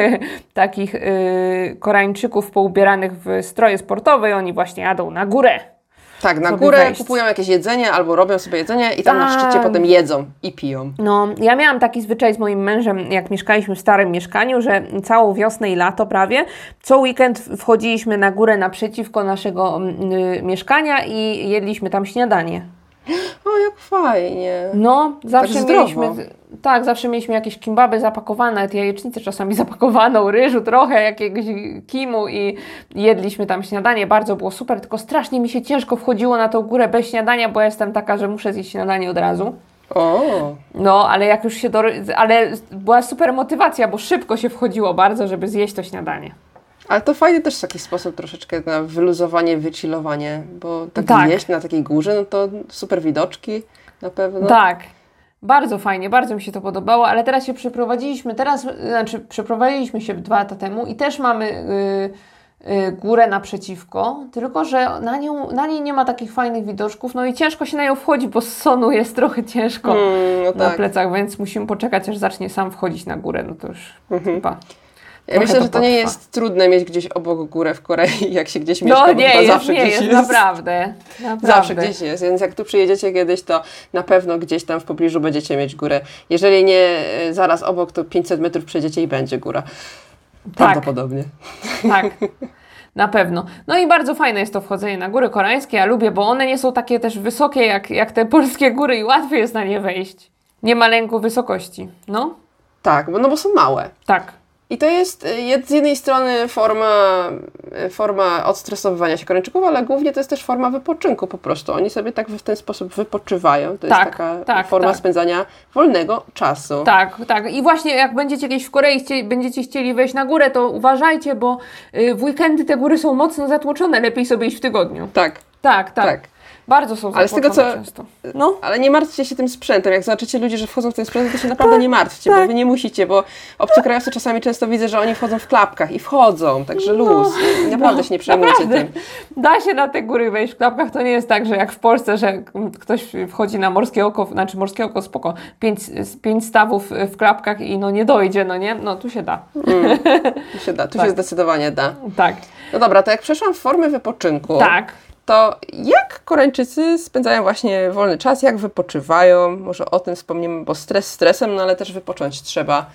takich y, Koreańczyków poubieranych w stroje sportowe i oni właśnie jadą na górę. Tak, na górę wejść. kupują jakieś jedzenie albo robią sobie jedzenie i tam na Tak. szczycie potem jedzą i piją. No, ja miałam taki zwyczaj z moim mężem, jak mieszkaliśmy w starym mieszkaniu, że całą wiosnę i lato prawie, co weekend wchodziliśmy na górę naprzeciwko naszego mm, y, mieszkania i jedliśmy tam śniadanie. O, jak fajnie. No, zawsze Tak mieliśmy. Tak, zawsze mieliśmy jakieś kimbaby zapakowane, nawet jajecznicę czasami zapakowaną, ryżu, trochę jakiegoś kimu i jedliśmy tam śniadanie. Bardzo było super, tylko strasznie mi się ciężko wchodziło na tą górę bez śniadania, bo ja jestem taka, że muszę zjeść śniadanie od razu. O, No, ale jak już się do... Ale była super motywacja, bo szybko się wchodziło bardzo, żeby zjeść to śniadanie. Ale to fajny też taki sposób troszeczkę na wyluzowanie, wychillowanie, bo tak, Tak. jeść na takiej górze, no to super widoczki na pewno. Tak. Bardzo fajnie, bardzo mi się to podobało, ale teraz się przeprowadziliśmy, teraz, znaczy przeprowadziliśmy się dwa lata temu i też mamy y, y, górę naprzeciwko, tylko że na, nią, na niej nie ma takich fajnych widoczków, no i ciężko się na nią wchodzi, bo z sonu jest trochę ciężko Mm, no na tak. plecach, więc musimy poczekać, aż zacznie sam wchodzić na górę, no to już chyba. Ja myślę, że to nie jest trudne mieć gdzieś obok górę w Korei, jak się gdzieś mieszka, No nie jest, zawsze nie gdzieś jest, naprawdę, naprawdę. Zawsze gdzieś jest, więc jak tu przyjedziecie kiedyś, to na pewno gdzieś tam w pobliżu będziecie mieć górę. Jeżeli nie e, zaraz obok, to 500 metrów przejdziecie i będzie góra. Tak. Prawdopodobnie. Tak. Na pewno. No i bardzo fajne jest to wchodzenie na góry koreańskie. Ja lubię, bo one nie są takie też wysokie jak, jak te polskie góry i łatwiej jest na nie wejść. Nie ma lęku wysokości. No, Tak, no bo są małe. tak. I to jest jed- z jednej strony forma, e, forma odstresowywania się Koreańczyków, ale głównie to jest też forma wypoczynku po prostu. Oni sobie tak w ten sposób wypoczywają. To Tak, jest taka tak, forma tak. spędzania wolnego czasu. Tak, tak. I właśnie jak będziecie gdzieś w Korei, chcie, będziecie chcieli wejść na górę, to uważajcie, bo y, w weekendy te góry są mocno zatłoczone. Lepiej sobie iść w tygodniu. Tak. Tak, tak. Tak. Bardzo są Ale z tego, co- często. No. Ale nie martwcie się tym sprzętem. Jak zobaczycie ludzi, że wchodzą w ten sprzęt, to się naprawdę nie martwcie, bo tak. wy nie musicie, bo obcokrajowcy czasami często widzę, że oni wchodzą w klapkach i wchodzą, także luz. Naprawdę się nie przejmujcie No, tym. Da się na te góry wejść w klapkach. To nie jest tak, że jak w Polsce, że mm, ktoś wchodzi na morskie oko, znaczy morskie oko spoko, pięć, pięć stawów w klapkach i no nie dojdzie, no nie? No tu się da. Tu się da, tu Tak. się zdecydowanie da. Tak. No dobra, to jak przeszłam w formy wypoczynku, Tak. To jak Koreańczycy spędzają właśnie wolny czas, jak wypoczywają? Może o tym wspomnimy, bo stres stresem, no ale też wypocząć trzeba.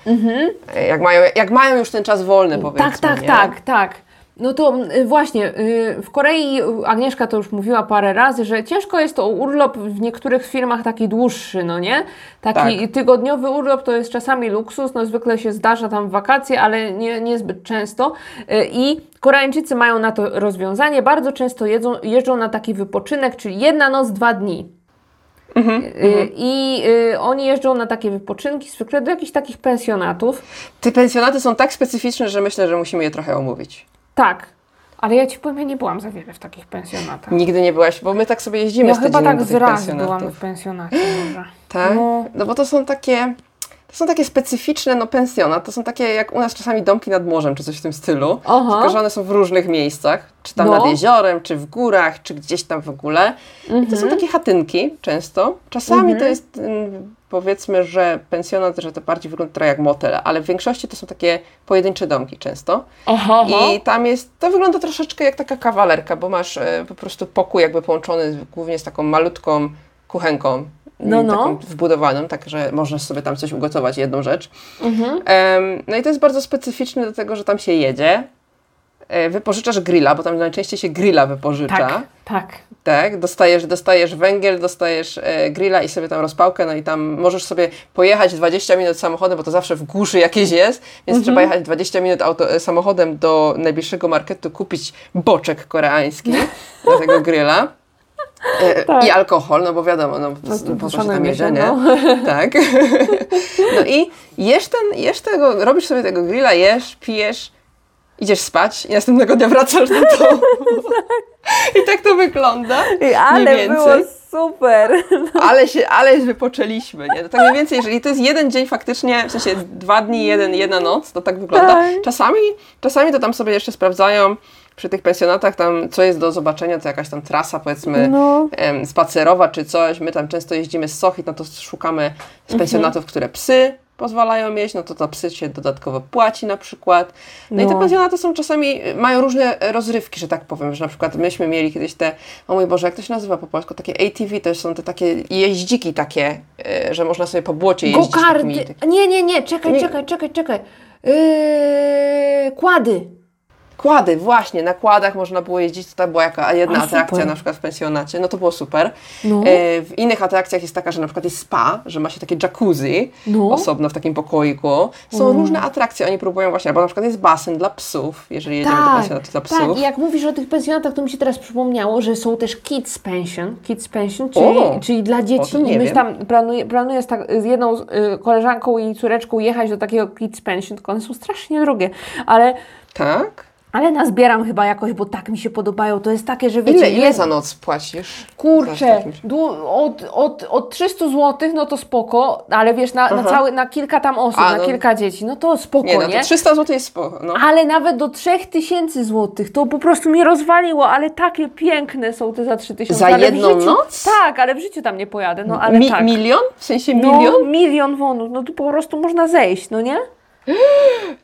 Jak, mają, jak mają już ten czas wolny, powiedzmy. Mhm. Tak, tak, nie? tak, tak. No to y, właśnie, y, w Korei, Agnieszka to już mówiła parę razy, że ciężko jest to urlop w niektórych firmach taki dłuższy, no nie? Taki Tak. tygodniowy urlop to jest czasami luksus, no zwykle się zdarza tam w wakacje, ale nie, niezbyt często. Y, I Koreańczycy mają na to rozwiązanie, bardzo często jedzą, jeżdżą na taki wypoczynek, czyli jedna noc, dwa dni. Mhm, Y, I y, oni jeżdżą na takie wypoczynki, zwykle do jakichś takich pensjonatów. Te pensjonaty są tak specyficzne, że myślę, że musimy je trochę omówić. Tak, ale ja ci powiem, ja nie byłam za wiele w takich pensjonatach. Nigdy nie byłaś, bo my tak sobie jeździmy Ja z chyba tak z raz byłam w pensjonacie może. Tak? No. No. bo to są takie. To są takie specyficzne no, pensjonat. To są takie jak u nas czasami domki nad morzem, czy coś w tym stylu. Aha. Tylko, że one są w różnych miejscach. Czy tam No. nad jeziorem, czy w górach, czy gdzieś tam w ogóle. I to Mhm. są takie chatynki często. Czasami to jest mm, powiedzmy, że pensjonat, że to bardziej wygląda trochę jak motel, ale w większości to są takie pojedyncze domki często. Aha, I tam jest, to wygląda troszeczkę jak taka kawalerka, bo masz e, po prostu pokój jakby połączony głównie z taką malutką kuchenką No, no. taką wbudowaną, tak że można sobie tam coś ugotować, jedną rzecz. Mhm. No i to jest bardzo specyficzne do tego, że tam się jedzie. E, Wypożyczasz grilla, bo tam najczęściej się grilla wypożycza. Tak, tak. Tak, dostajesz, dostajesz węgiel, dostajesz e, grilla i sobie tam rozpałkę, no i tam możesz sobie pojechać 20 minut samochodem, bo to zawsze w głuszy jakieś jest, więc trzeba jechać 20 minut auto, e, samochodem do najbliższego marketu, kupić boczek koreański do tego grilla. Tak. I alkohol, no bo wiadomo, no, No po szanujmy tam się, jedzie, nie? no. Tak. No i jesz ten, jesz tego, robisz sobie tego grilla, jesz, pijesz, idziesz spać i następnego dnia wracasz do domu. I tak to wygląda. Ale mniej było super. Ale się, ale wypoczęliśmy, nie? To tak mniej więcej, jeżeli to jest jeden dzień faktycznie, w sensie dwa dni, jeden, jedna noc, to tak wygląda. Tak. Czasami, czasami to tam sobie jeszcze sprawdzają przy tych pensjonatach tam, co jest do zobaczenia, to jakaś tam trasa, powiedzmy, No. em, spacerowa czy coś. My tam często jeździmy z Sochit, no to szukamy z pensjonatów, które psy pozwalają mieć, no to to psy się dodatkowo płaci na przykład. No, i te No. pensjonaty są czasami, mają różne rozrywki, że tak powiem, że na przykład myśmy mieli kiedyś te, o mój Boże, jak to się nazywa po polsku, takie ATV, to są te takie jeździki takie, y, że można sobie po błocie jeździć. Go-karty. Nie, nie, nie, czekaj, Nie. czekaj, czekaj, czekaj. Yy, kłady. Kłady, właśnie, na kładach można było jeździć, to była jaka jedna A, atrakcja super. na przykład w pensjonacie, no to było super. No. E, w innych atrakcjach jest taka, że na przykład jest spa, że ma się takie jacuzzi No. osobno w takim pokoiku. Są różne atrakcje, oni próbują właśnie, albo na przykład jest basen dla psów, jeżeli jedziemy do pensjonatu dla psów. tak, i jak mówisz o tych pensjonatach, to mi się teraz przypomniało, że są też kids pension, kids pension, czyli, O, czyli dla dzieci. I my tam planuję, planuję z, tak, z jedną y, koleżanką i córeczką jechać do takiego kids pension, tylko one są strasznie drogie, ale, Tak? Ale nazbieram chyba jakoś, bo tak mi się podobają. To jest takie, że wiecie, Ile, ile jest- za noc płacisz? Kurczę, du- od, od, od 300 zł, no to spoko, ale wiesz, na, na, cały, na kilka tam osób, A, na no. kilka dzieci, no to spoko, Nie, nie? no to 300 zł jest spoko, no. Ale nawet do 3000 zł to po prostu mnie rozwaliło, ale takie piękne są te za 3000. Za ale w jedną życiu, noc? Tak, ale w życiu tam nie pojadę, no ale Mi, tak. Milion? W sensie no, milion? milion wonów, no tu po prostu można zejść, no nie?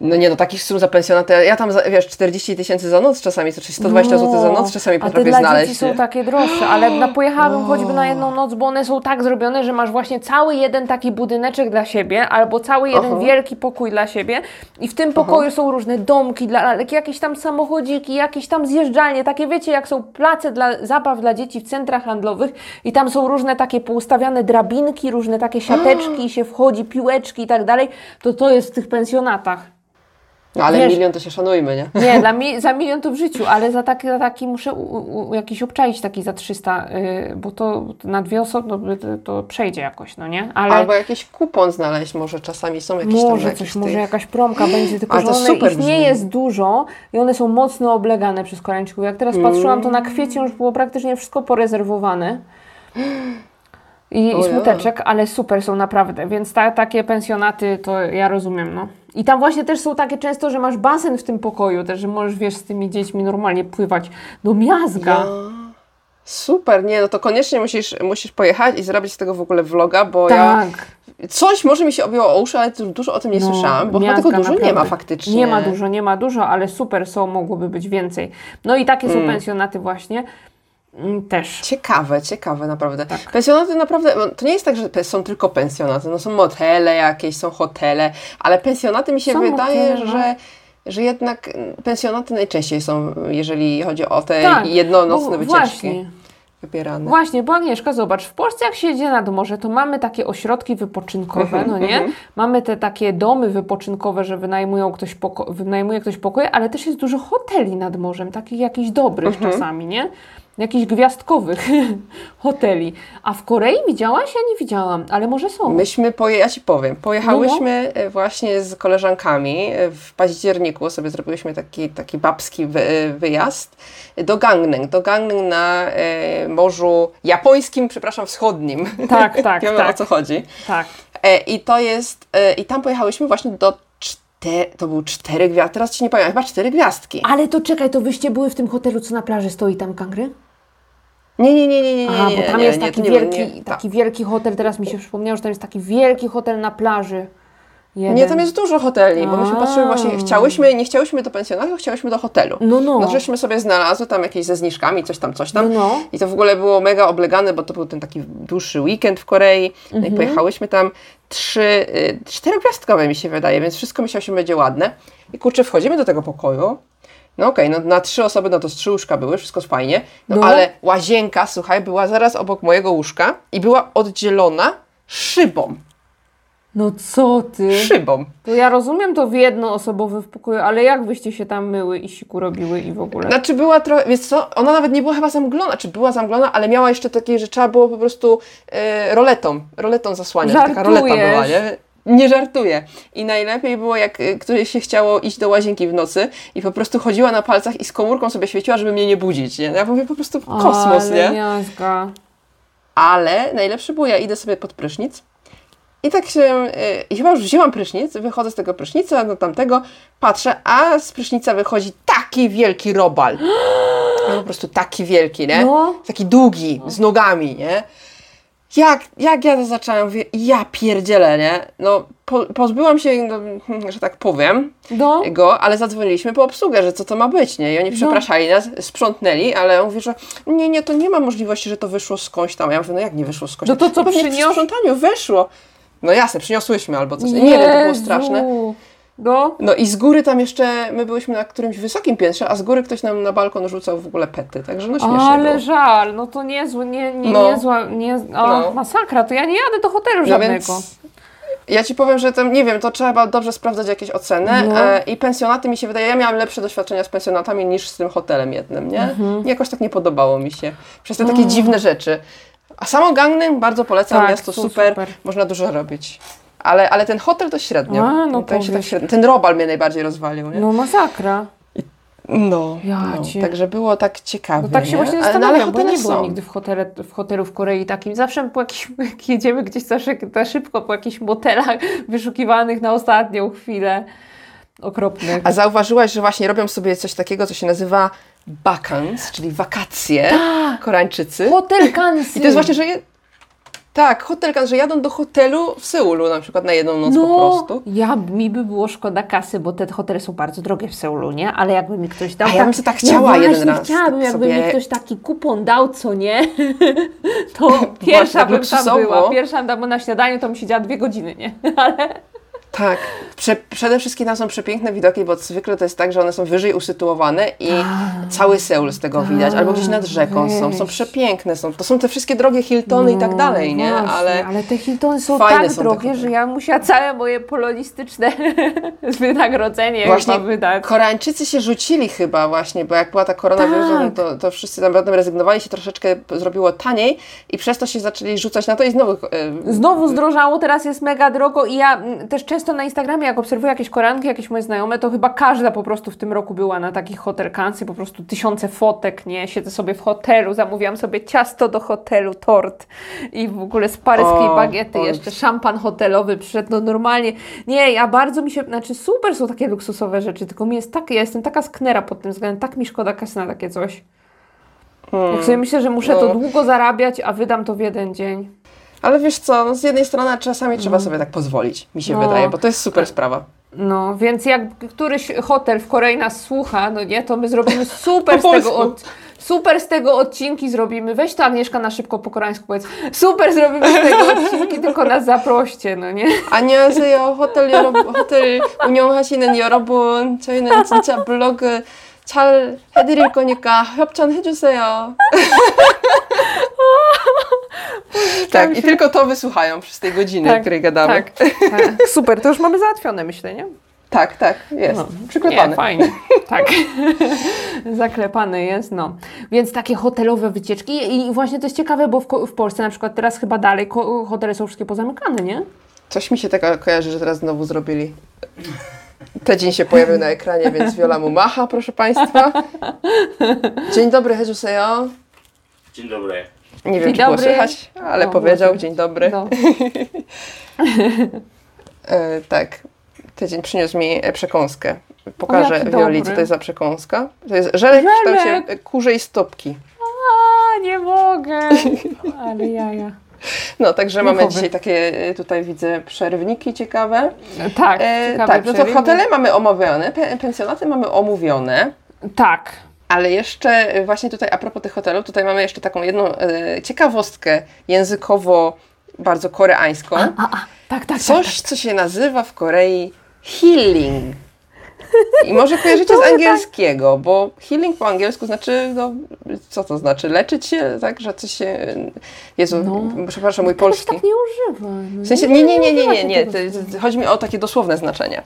No nie, no takich sum za pensjonaty, ja tam, wiesz, 40 tysięcy za noc czasami, czyli 120 zł za noc czasami No, A te potrafię dla znaleźć. dzieci są takie droższe, ale na, pojechałabym choćby na jedną noc, bo one są tak zrobione, że masz właśnie cały jeden taki budyneczek dla siebie, albo cały jeden Aha. wielki pokój dla siebie i w tym pokoju są różne domki dla jakieś tam samochodziki, jakieś tam zjeżdżalnie, takie wiecie, jak są place dla zabaw dla dzieci w centrach handlowych i tam są różne takie poustawiane drabinki, różne takie siateczki i się wchodzi, piłeczki i tak dalej, to to jest w tych pensjonatach. No ale wiesz- milion to się szanujmy, nie? Nie, dla mi, za milion to w życiu, ale za taki, za taki muszę u, u, jakiś obczaić taki za 300, yy, bo to na dwie osoby no, to, to przejdzie jakoś, no nie? Ale Albo jakiś kupon znaleźć, może czasami są jakieś tam może jakieś coś, tych... może jakaś promka będzie, tylko że one, ich nie jest dużo i one są mocno oblegane przez Koreańczyków. Jak teraz patrzyłam, to na kwiecień już było praktycznie wszystko porezerwowane. I, i smuteczek, ale super są naprawdę, więc ta, takie pensjonaty to ja rozumiem, no. I tam właśnie też są takie często, że masz basen w tym pokoju, też, że możesz, wiesz, z tymi dziećmi normalnie pływać do miazga. Ja. Super, nie, no to koniecznie musisz, musisz pojechać i zrobić z tego w ogóle vloga, bo Tak. ja... Coś może mi się objęło o uszy, ale dużo o tym nie No, słyszałam, bo chyba tego dużo nie naprawdę. ma faktycznie. Nie ma dużo, nie ma dużo, ale super są, mogłoby być więcej. No i takie Mm. są pensjonaty właśnie mm, też. Ciekawe, ciekawe naprawdę. Tak. Pensjonaty naprawdę, no, to nie jest tak, że są tylko pensjonaty, no są motele jakieś, są hotele, ale pensjonaty mi się Są wydaje, motele, no. że, że jednak mm, pensjonaty najczęściej są, jeżeli chodzi o te Tak, jednonocne wycieczki Właśnie, wybierane. właśnie, bo Agnieszka, zobacz, w Polsce jak się jedzie nad morze, to mamy takie ośrodki wypoczynkowe, Mhm, no nie? Mamy te takie domy wypoczynkowe, że wynajmują ktoś poko- wynajmuje ktoś pokoje, ale też jest dużo hoteli nad morzem, takich jakichś dobrych Mhm. czasami, nie? Jakichś gwiazdkowych hoteli. A w Korei widziałaś? Ja nie widziałam, ale może są. Myśmy, poje, ja Ci powiem, pojechałyśmy e, właśnie z koleżankami e, w październiku, sobie zrobiłyśmy taki, taki babski wy, e, wyjazd do Gangneung, do Gangneung na Morzu Japońskim, przepraszam, wschodnim. Tak, tak, Wiemy tak. o co chodzi. Tak. I to jest, i tam pojechałyśmy właśnie do cztery, to były cztery gwiazdki, teraz Ci nie powiem, chyba cztery gwiazdki. Ale to czekaj, to wyście były w tym hotelu, co na plaży stoi tam kangry? Nie, nie, nie, nie, nie, nie, Aha, bo tam nie, jest nie, taki nie był- wielki, nie, taki wielki hotel, teraz mi się przypomniało, że tam jest taki wielki hotel na plaży. Jeden. Nie, tam jest dużo hoteli, bo myśmy A. patrzyły właśnie, chciałyśmy, nie chciałyśmy do pensjonatu, chciałyśmy do hotelu. No, no. No żeśmy sobie znalazły tam jakieś ze zniżkami, coś tam, coś tam. No, no. I to w ogóle było mega oblegane, bo to był ten taki dłuższy weekend w Korei. No Mhm. i pojechałyśmy tam trzy, y, czterogwiazdkowe mi się wydaje, więc wszystko myślało się będzie ładne. I kurczę, wchodzimy do tego pokoju. No okej, no na trzy osoby, no to z trzy łóżka były, wszystko fajnie. No, No. ale łazienka, słuchaj, była zaraz obok mojego łóżka i była oddzielona szybą. No co ty? Szybą. To ja rozumiem to w jednoosobowy w pokoju, ale jak wyście się tam myły i siku robiły i w ogóle? Znaczy była trochę, wiesz co, ona nawet nie była chyba zamglona, czy była zamglona, ale miała jeszcze takie, że trzeba było po prostu e, roletą, roletą zasłaniać. Taka roleta Żartujesz. była, nie? Nie żartuję. I najlepiej było, jak y, któryś się chciało iść do łazienki w nocy i po prostu chodziła na palcach i z komórką sobie świeciła, żeby mnie nie budzić, nie? Ja mówię po prostu kosmos, ale nie? Miazga. Ale najlepsze było, ja idę sobie pod prysznic i tak się, i chyba już wzięłam prysznic, wychodzę z tego prysznica do tamtego, patrzę, a z prysznica wychodzi taki wielki robal. No po prostu taki wielki, nie? No. Taki długi, z nogami, nie? Jak, jak ja to zaczęłam, mówię, ja pierdzielę, nie? No, po, pozbyłam się, no, że tak powiem, No. go, ale zadzwoniliśmy po obsługę, że co to ma być, nie? I oni przepraszali nas, sprzątnęli, ale on mówi, że nie, nie, to nie ma możliwości, że to wyszło skądś tam. Ja mówię, no jak nie wyszło skądś No to tam? co, pewnie przy sprzątaniu wyszło. No jasne, przyniosłyśmy albo coś. Nie wiem, to było Jezu. straszne. No. No i z góry tam jeszcze, my byliśmy na którymś wysokim piętrze, a z góry ktoś nam na balkon rzucał w ogóle pety, także no śmiesznie Ale było. żal, no to niezły, nie, nie, No. niezła, nie, o, No. masakra, to ja nie jadę do hotelu No żadnego. ja Ci powiem, że tam, nie wiem, to trzeba dobrze sprawdzać jakieś oceny No. e, i pensjonaty mi się wydaje, ja miałam lepsze doświadczenia z pensjonatami niż z tym hotelem jednym, nie? Mhm. Jakoś tak nie podobało mi się. Przez te takie dziwne rzeczy. A samo Gangneung bardzo polecam, Tak, miasto super, super. można dużo robić. Ale, ale ten hotel to średnio. A, no ten, tak średnio. ten robal mnie najbardziej rozwalił, nie? No masakra. No, Ja no. cię. także było tak ciekawie. No tak się nie? właśnie Ale- no, ale zastanawiam, bo nie byłam są. nigdy w, hotele, w hotelu w Korei takim. Zawsze po jakiś, jak jedziemy gdzieś za, szyk, za szybko po jakichś motelach wyszukiwanych na ostatnią chwilę. Okropnych. A zauważyłaś, że właśnie robią sobie coś takiego, co się nazywa bakans, czyli wakacje Koreańczycy. Hotel Kansy. I to jest właśnie, że je... tak, hotel, że jadą do hotelu w Seulu na przykład na jedną noc no, po prostu. ja, mi by było szkoda kasy, bo te hotele są bardzo drogie w Seulu, nie? Ale jakby mi ktoś dał... A ja bym sobie tak chciała ja jeden raz, chciałabym, tak jakby sobie- mi ktoś taki kupon dał, co nie? to pierwsza tak bym tam była. Pierwsza bo na śniadaniu to mi siedziała dwie godziny, nie? Ale... Tak. Prze przede wszystkim tam są przepiękne widoki, bo zwykle to jest tak, że one są wyżej usytuowane i cały Seul z tego widać, albo gdzieś nad rzeką są. Są weź. przepiękne, są. to są te wszystkie drogie Hiltony i tak dalej, nie? No Właśnie, Ale ale te Hiltony są tak są drogie, że ja musiała całe moje polonistyczne wynagrodzenie Właśnie wydać. Koreańczycy się rzucili chyba właśnie, bo jak była ta koronawirus, Tak. no to, to wszyscy tam potem rezygnowali, się troszeczkę zrobiło taniej i przez to się zaczęli rzucać na to i znowu... e, Znowu zdrożało, teraz jest mega drogo i ja mm, też często na Instagramie, jak obserwuję jakieś koranki, jakieś moje znajome, to chyba każda po prostu w tym roku była na takich hotel kansy, po prostu tysiące fotek, nie? Siedzę sobie w hotelu, zamówiłam sobie ciasto do hotelu, tort i w ogóle z paryskiej O, bagiety Boże. jeszcze, szampan hotelowy przyszedł, no normalnie. Nie, ja bardzo mi się, znaczy super są takie luksusowe rzeczy, tylko mi jest tak, ja jestem taka sknera pod tym względem, tak mi szkoda kasy na takie coś. Jak sobie myślę, że muszę to no. długo zarabiać, a wydam to w jeden dzień. Ale wiesz co, no z jednej strony czasami trzeba sobie tak pozwolić, mi się No. wydaje, bo to jest super sprawa. No, więc jak któryś hotel w Korei nas słucha, no nie, to my zrobimy super z Po tego, polsku. od, super z tego odcinki zrobimy. Weź to Agnieszka na szybko po koreańsku powiedz. Super zrobimy z tego odcinki, tylko nas zaproście, no nie? 안녕하세요. 호텔 여러분, 호텔 운영하시는 여러분, 저희는 진짜 블로그 잘 해드릴 거니까 협찬해주세요. tak, i tylko to wysłuchają przez tej godziny, tak, której gadamy. Tak, tak. Super, to już mamy załatwione, myślę, nie? Tak, tak, jest. No, Przyklepany. Nie, fajnie, tak. Zaklepany jest, no. Więc takie hotelowe wycieczki i właśnie to jest ciekawe, bo w, w Polsce na przykład teraz chyba dalej hotele są wszystkie pozamykane, nie? Coś mi się tak kojarzy, że teraz znowu zrobili. Tydzień się pojawił na ekranie, więc Wiola mu macha, proszę Państwa. Dzień dobry, Hezusejo. Dzień dobry. Nie wiem, Dzień czy było dobry. słychać, ale No, powiedział dzień dobry. No. E, tak. Tydzień przyniósł mi e, przekąskę. Pokażę dobry. co to jest za przekąska. To jest żelek w kształcie Żelek. e, kurzej stopki. A, nie mogę. Ale jaja. No, także mamy dzisiaj takie, e, tutaj widzę, przerwniki ciekawe. Tak, E, ciekawe tak, no to hotele mamy omówione, pe- pensjonaty mamy omówione. Tak. Ale jeszcze e, właśnie tutaj a propos tych hotelów, tutaj mamy jeszcze taką jedną e, ciekawostkę językowo bardzo koreańską. A, a, tak, tak, Coś, co się nazywa w Korei healing. I może kojarzycie z tak. angielskiego, bo healing po angielsku znaczy, no, co to znaczy? Leczyć się, tak? Że coś się... Jezu, No. przepraszam, mój tak. Polski. tak nie używa. No, W sensie, nie, nie, nie, nie, nie, nie. Chodzi mi o takie dosłowne znaczenie.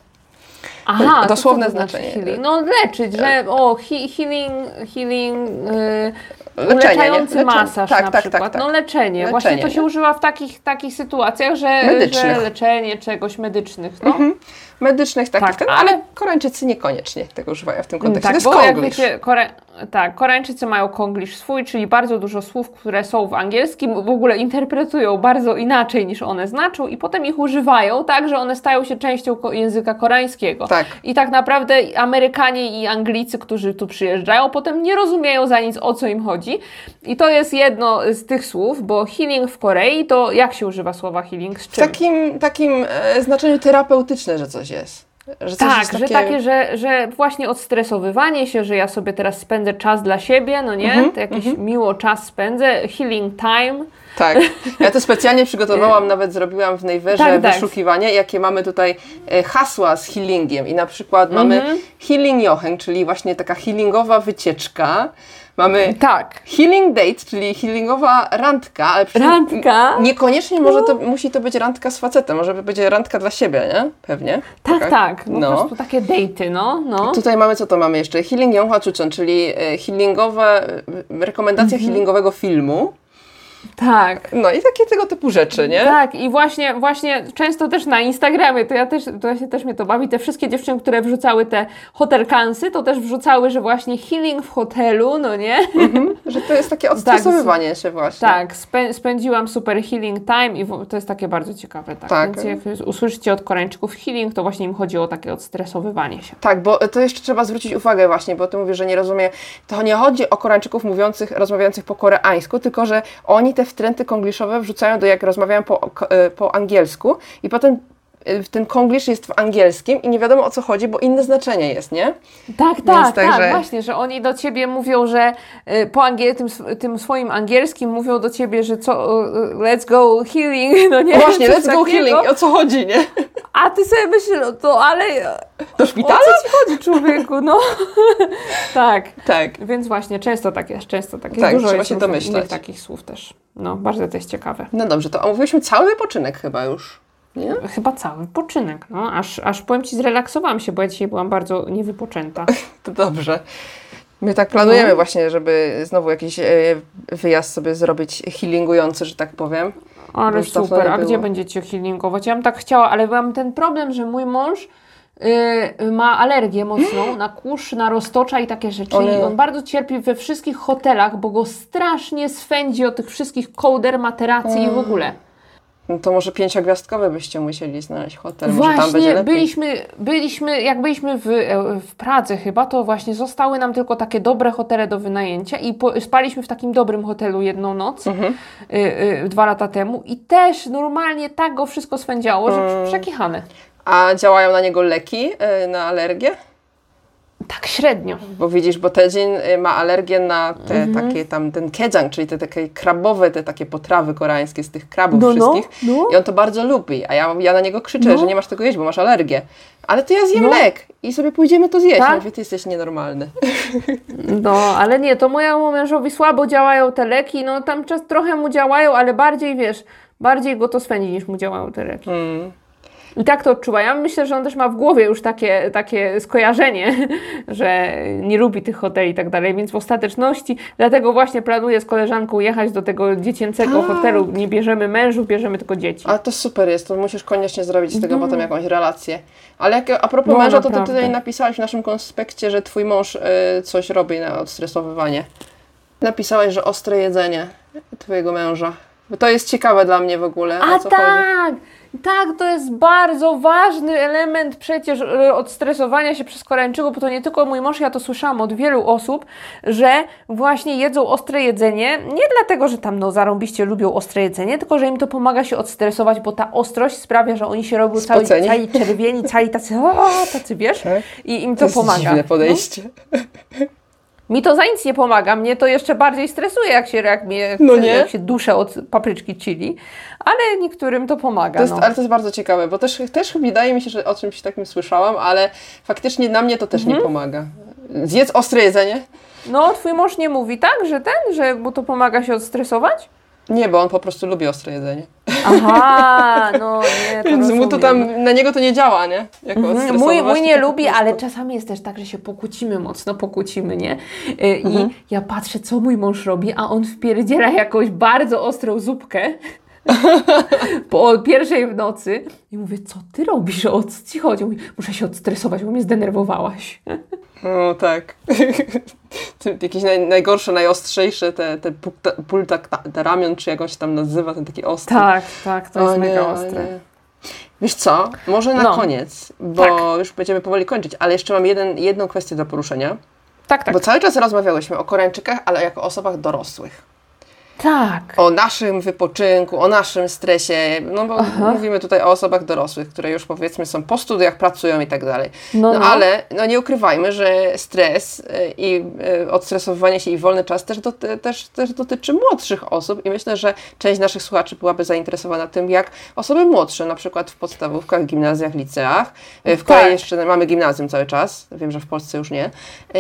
Aha, dosłowne to znaczenie. Healing? No leczyć, że o, he, healing, healing, yy, Leczenie? Leczenie. masaż Tak, na tak, przykład. tak, tak. No leczenie. Leczenie, Właśnie to się nie? używa w takich, takich sytuacjach, że, Medycznych. że leczenie czegoś medycznych. No. Medycznych takich, Tak, ten, ale- Koreańczycy niekoniecznie tego używają w tym kontekście. Tak, to bo jest jak konglish. wiecie, Kore... tak, Koreańczycy mają konglish swój, czyli bardzo dużo słów, które są w angielskim, w ogóle interpretują bardzo inaczej niż one znaczą i potem ich używają tak, że one stają się częścią języka koreańskiego. Tak. I tak naprawdę Amerykanie i Anglicy, którzy tu przyjeżdżają, potem nie rozumieją za nic, o co im chodzi. I to jest jedno z tych słów, bo healing w Korei to jak się używa słowa healing? Z W czym? takim, takim e, znaczeniu terapeutyczne, że coś jest. Że Tak, jest że takie, że, że właśnie odstresowywanie się, że ja sobie teraz spędzę czas dla siebie, no nie? Mhm, to jakiś miło czas spędzę, healing time. Tak. Ja to specjalnie przygotowałam, nawet zrobiłam w Nejwerze Tak, tak. wyszukiwanie, jakie mamy tutaj e, hasła z healingiem. I na przykład mamy Mhm. healing jochen, czyli właśnie taka healingowa wycieczka. Mamy Tak. healing date, czyli healingowa randka, ale przy Randka? Niekoniecznie może to, musi to być randka z facetem, może być randka dla siebie, nie? Pewnie. Tak, Taka- tak. Po No. prostu takie dejty, no. no. Tutaj mamy, co to mamy jeszcze? Healing Yonghwa Chuchon, czyli e, healingowe, e, rekomendacja Mhm. healingowego filmu. Tak. No i takie tego typu rzeczy, nie? Tak, i właśnie, właśnie często też na Instagramie, to ja też, to właśnie też mnie to bawi, te wszystkie dziewczyny, które wrzucały te hotelkansy, to też wrzucały, że właśnie healing w hotelu, no nie? Że to jest takie odstresowywanie się właśnie. Tak, spę spędziłam super healing time i to jest takie bardzo ciekawe. Tak. Tak. Więc jak usłyszycie od Koreańczyków healing, to właśnie im chodzi o takie odstresowywanie się. Tak, bo to jeszcze trzeba zwrócić uwagę właśnie, bo ty mówisz, że nie rozumie. To nie chodzi o Koreańczyków mówiących, rozmawiających po koreańsku, tylko że oni te wtręty kongliszowe wrzucają do jak rozmawiają po, e, po angielsku i potem ten konglisz jest w angielskim i nie wiadomo o co chodzi, bo inne znaczenie jest, nie? Tak, Więc tak, tak, tak, że- właśnie, że oni do ciebie mówią, że y, po angiel tym, tym swoim angielskim mówią do ciebie, że co, y, y, let's go healing, no nie? Właśnie, let's go healing, o co chodzi, nie? A ty sobie myślisz, no to ale Do o szpitala? co ci chodzi człowieku, no? tak. Tak. Więc właśnie często tak jest, często tak jest. Tak, Dużo trzeba jest się domyślać. takich słów też. No, bardzo to jest ciekawe. No dobrze, to omówiliśmy cały wypoczynek chyba już, nie? Chyba cały poczynek, no. Aż, aż powiem Ci, zrelaksowałam się, bo ja dzisiaj byłam bardzo niewypoczęta. To dobrze. My tak planujemy No. właśnie, żeby znowu jakiś e, wyjazd sobie zrobić healingujący, że tak powiem. Ale super, a gdzie będziecie healingować? Ja bym tak chciała, ale mam ten problem, że mój mąż yy, ma alergię mocną na kurz, na roztocza i takie rzeczy. I on bardzo cierpi we wszystkich hotelach, bo go strasznie swędzi od tych wszystkich kołder, materacji i w ogóle. No to może pięciogwiazdkowy byście musieli znaleźć hotel, może tam będzie Właśnie lepiej. byliśmy, byliśmy, jak byliśmy w, e, w Pradze chyba, to właśnie zostały nam tylko takie dobre hotele do wynajęcia i po, spaliśmy w takim dobrym hotelu jedną noc Mhm. y, y, dwa lata temu i też normalnie tak go wszystko swędziało, że Mm. przekichane. A działają na niego leki e, na alergię? Tak średnio. Bo widzisz, bo Tedzin e, ma alergię na te Mhm. takie tam, ten kedzang, czyli te takie krabowe, te takie potrawy koreańskie z tych krabów No, no, wszystkich. no. I on to bardzo lubi, a ja, ja na niego krzyczę, No. że nie masz tego jeść, bo masz alergię. Ale to ja zjem No. lek i sobie pójdziemy to zjeść. Tak? Mówię, ty jesteś nienormalny. No, ale nie, to mojemu mężowi słabo działają te leki, no tam czas trochę mu działają, ale bardziej, wiesz, bardziej go to swędzi niż mu działają te leki. Mm. I tak to odczuwa. Ja myślę, że on też ma w głowie już takie, takie skojarzenie, że nie lubi tych hoteli i tak dalej, więc w ostateczności dlatego właśnie planuję z koleżanką jechać do tego dziecięcego Tak. hotelu. Nie bierzemy mężów, bierzemy tylko dzieci. Ale to super jest, to musisz koniecznie zrobić z tego potem jakąś relację. Ale jak, a propos No, męża, to ty naprawdę. tutaj napisałaś w naszym konspekcie, że twój mąż y, coś robi na odstresowywanie. Napisałaś, że ostre jedzenie twojego męża. Bo to jest ciekawe dla mnie w ogóle. A o co chodzi. Tak! To jest bardzo ważny element przecież e, odstresowania się przez koreańczyków, bo to nie tylko mój mąż, ja to słyszałam od wielu osób, że właśnie jedzą ostre jedzenie, nie dlatego, że tam no zarąbiście lubią ostre jedzenie, tylko, że im to pomaga się odstresować, bo ta ostrość sprawia, że oni się robią cali, Spoceni. cali czerwieni, cali tacy, o, tacy wiesz, Tak. i im to, To jest pomaga. dziwne podejście. Mi to za nic nie pomaga, mnie to jeszcze bardziej stresuje, jak się, jak mnie, No nie? jak się duszę od papryczki chili, ale niektórym to pomaga. To jest, no. Ale to jest bardzo ciekawe, bo też, też wydaje mi się, że o czymś takim słyszałam, ale faktycznie na mnie to też Mhm. nie pomaga. Zjedz ostre jedzenie? No, twój mąż nie mówi tak, że ten, że mu to pomaga się odstresować? Nie, bo on po prostu lubi ostre jedzenie. Aha, no nie, to Więc mu to tam, na niego to nie działa, nie? Jako Mhm, Mój, mój nie lubi, ale czasami jest też tak, że się pokłócimy mocno, pokłócimy, nie? Y, I Mhm. ja patrzę, co mój mąż robi, a on wpierdziela jakąś bardzo ostrą zupkę po pierwszej w nocy i mówię, co ty robisz, o co ci chodzi? Mówi, muszę się odstresować, bo mnie zdenerwowałaś. No tak. Jakieś naj, najgorsze, najostrzejsze, te, te pulta, pulta, te ramion, czy jak on się tam nazywa, ten taki ostry. Tak, tak, to jest O nie, mega ostre. Wiesz co, może na No. koniec, bo Tak. już będziemy powoli kończyć, ale jeszcze mam jeden, jedną kwestię do poruszenia. Tak, tak. Bo cały czas rozmawiałyśmy o Koreańczykach, ale jako osobach dorosłych. Tak. O naszym wypoczynku, o naszym stresie, no bo Aha. mówimy tutaj o osobach dorosłych, które już powiedzmy są po studiach, pracują i tak dalej. No, No, no. ale no nie ukrywajmy, że stres y, i y, odstresowywanie się i wolny czas też, doty, też, też dotyczy młodszych osób i myślę, że część naszych słuchaczy byłaby zainteresowana tym, jak osoby młodsze, na przykład w podstawówkach, gimnazjach, liceach, y, w Tak. Korei jeszcze mamy gimnazjum cały czas, wiem, że w Polsce już nie.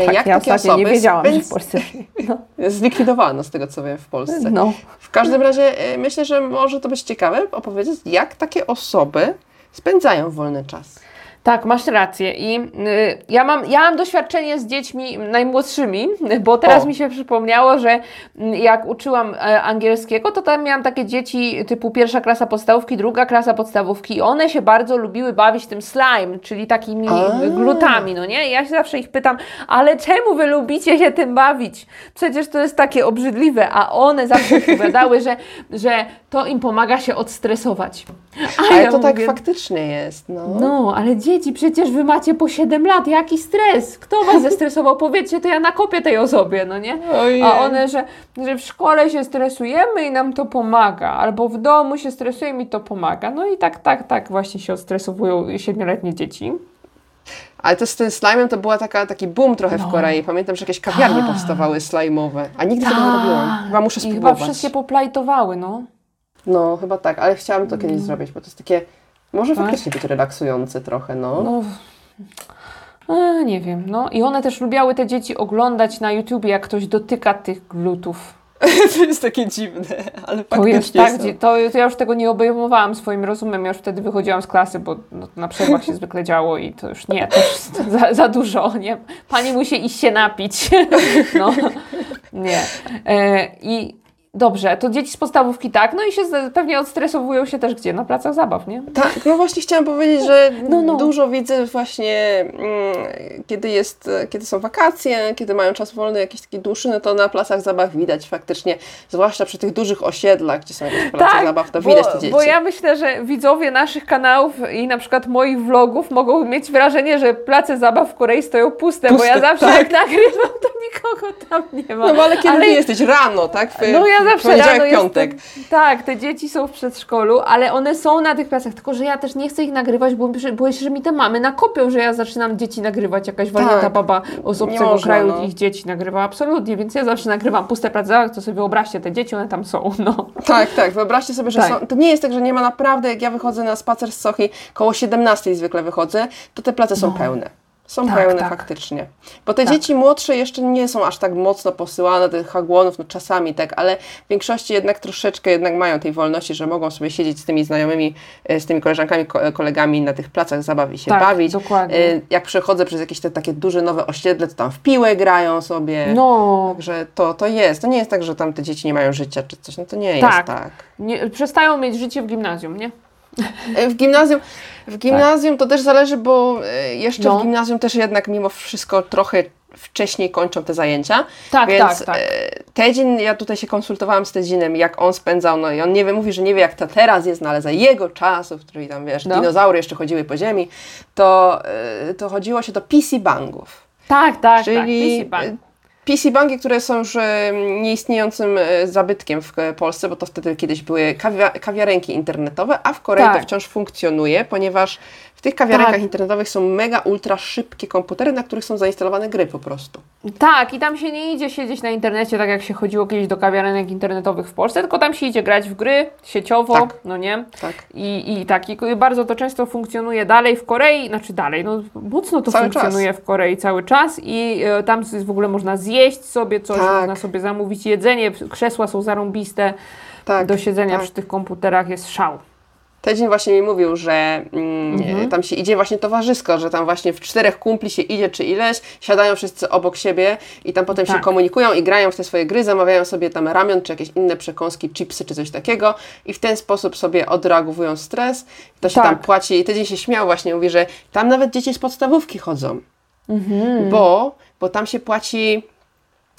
Tak, jak ja takie osoby nie wiedziałam, że w Polsce... No, Zlikwidowano z tego, co wiem, w Polsce. No. W każdym razie y, myślę, że może to być ciekawe opowiedzieć, jak takie osoby spędzają wolny czas. Tak, masz rację. I y, ja, mam, ja mam doświadczenie z dziećmi najmłodszymi, bo teraz O. mi się przypomniało, że y, jak uczyłam e, angielskiego, to tam miałam takie dzieci typu pierwsza klasa podstawówki, druga klasa podstawówki i one się bardzo lubiły bawić tym slime, czyli takimi A. glutami, no nie? I ja się zawsze ich pytam, ale czemu wy lubicie się tym bawić? Przecież to jest takie obrzydliwe, a one zawsze odpowiadały, że, że to im pomaga się odstresować. A Ale ja to tak mówię, faktycznie jest. No. no, ale dzieci, przecież wy macie po 7 lat, jaki stres? Kto was zestresował? Powiedzcie, to ja nakopię tej osobie, no nie? Ojej. A one, że, że w szkole się stresujemy i nam to pomaga, albo w domu się stresujemy i to pomaga. No i tak, tak, tak właśnie się odstresowują siedmioletnie dzieci. Ale to z tym slime'em to była taka, taki boom trochę No. w Korei. Pamiętam, że jakieś kawiarnie Tak. powstawały slajmowe, a nigdy tego nie robiłam. Chyba muszę I chyba spróbować. wszystkie poplajtowały, no. No, chyba tak, ale chciałam to kiedyś zrobić, bo to jest takie, może Tak? faktycznie być relaksujące trochę, no. No, e, nie wiem, no. I one też lubiały te dzieci oglądać na YouTubie, jak ktoś dotyka tych glutów. to jest takie dziwne, ale To faktycznie jest tak, są. to, to ja już tego nie obejmowałam swoim rozumem, ja już wtedy wychodziłam z klasy, bo no, to na przerwach się zwykle działo i to już nie, to już za, za dużo, nie? Pani musi iść się napić, no, nie. E, I dobrze, to dzieci z podstawówki tak, no i się pewnie odstresowują się też gdzie? Na placach zabaw, nie? Tak, no właśnie chciałam powiedzieć, że No, no. dużo widzę właśnie, mm, kiedy, jest, kiedy są wakacje, kiedy mają czas wolny, jakiś taki dłuższy, no to na placach zabaw widać faktycznie, zwłaszcza przy tych dużych osiedlach, gdzie są jakieś place zabaw, to widać te dzieci. Tak, Bo ja myślę, że widzowie naszych kanałów i na przykład moich vlogów mogą mieć wrażenie, że place zabaw w Korei stoją puste, bo Puste, ja zawsze tak. jak nagrywam, to nikogo tam nie ma. No bo ale kiedy ty jesteś rano, tak? W, No ja zawsze rano piątek. jestem. Tak, te dzieci są w przedszkolu, ale one są na tych placach, tylko że ja też nie chcę ich nagrywać, bo boję się, że mi te mamy nakopią, że ja zaczynam dzieci nagrywać, jakaś Tak. baba z obcego można, kraju no. ich dzieci nagrywa, absolutnie, więc ja zawsze nagrywam puste zabaw, to sobie wyobraźcie, te dzieci, one tam są, no. Tak, tak. Wyobraźcie sobie, że Tak. są, to nie jest tak, że nie ma naprawdę, jak ja wychodzę na spacer z Sochi, koło 17 zwykle wychodzę, to te place są pełne. Są Tak, pełne tak. faktycznie. Bo te Tak. dzieci młodsze jeszcze nie są aż tak mocno posyłane do tych hagłonów, no czasami tak, ale w większości jednak troszeczkę jednak mają tej wolności, że mogą sobie siedzieć z tymi znajomymi, e, z tymi koleżankami, ko- kolegami na tych placach zabaw i się Tak, bawić. dokładnie. E, Jak przechodzę przez jakieś te takie duże nowe osiedle, to tam w piłę grają sobie. No, Także to, to jest. To nie jest tak, że tam te dzieci nie mają życia czy coś. No to nie Tak. jest tak. nie, przestają mieć życie w gimnazjum, nie? W gimnazjum, w gimnazjum to też zależy, bo e, jeszcze No. w gimnazjum też jednak mimo wszystko trochę wcześniej kończą te zajęcia. Tak, Więc tak, tak. e, Tedzin, ja tutaj się konsultowałam z Tedzinem, jak on spędzał, no i on nie wie, mówi, że nie wie jak to teraz jest, no ale za jego czasów, w których tam, wiesz, No. dinozaury jeszcze chodziły po ziemi, to, e, to chodziło się do PC bangów. Tak, tak, Czyli tak. PC Bank. PC banki, które są już e, nieistniejącym e, zabytkiem w e, Polsce, bo to wtedy kiedyś były kawia kawiarenki internetowe, a w Korei Tak. to wciąż funkcjonuje, ponieważ tych kawiarenkach Tak. internetowych są mega ultra szybkie komputery, na których są zainstalowane gry po prostu. Tak, i tam się nie idzie siedzieć na internecie, tak jak się chodziło kiedyś do kawiarenek internetowych w Polsce, tylko tam się idzie grać w gry sieciowo, Tak. no nie? Tak. I, I tak, i bardzo to często funkcjonuje dalej w Korei, znaczy dalej, no mocno to Cały funkcjonuje w Korei cały czas i e, tam w ogóle można zjeść sobie coś, Tak. można sobie zamówić jedzenie, krzesła są zarąbiste, Tak. do siedzenia tak. przy tych komputerach jest szał. Tydzień właśnie mi mówił, że mm, tam się idzie właśnie towarzysko, że tam właśnie w czterech kumpli się idzie czy ileś, siadają wszyscy obok siebie i tam potem się Tak. komunikują i grają w te swoje gry, zamawiają sobie tam ramion czy jakieś inne przekąski, chipsy czy coś takiego i w ten sposób sobie odreagowują stres. To się Tak. tam płaci i tydzień się śmiał właśnie, mówi, że tam nawet dzieci z podstawówki chodzą, Mhm. bo, bo tam się płaci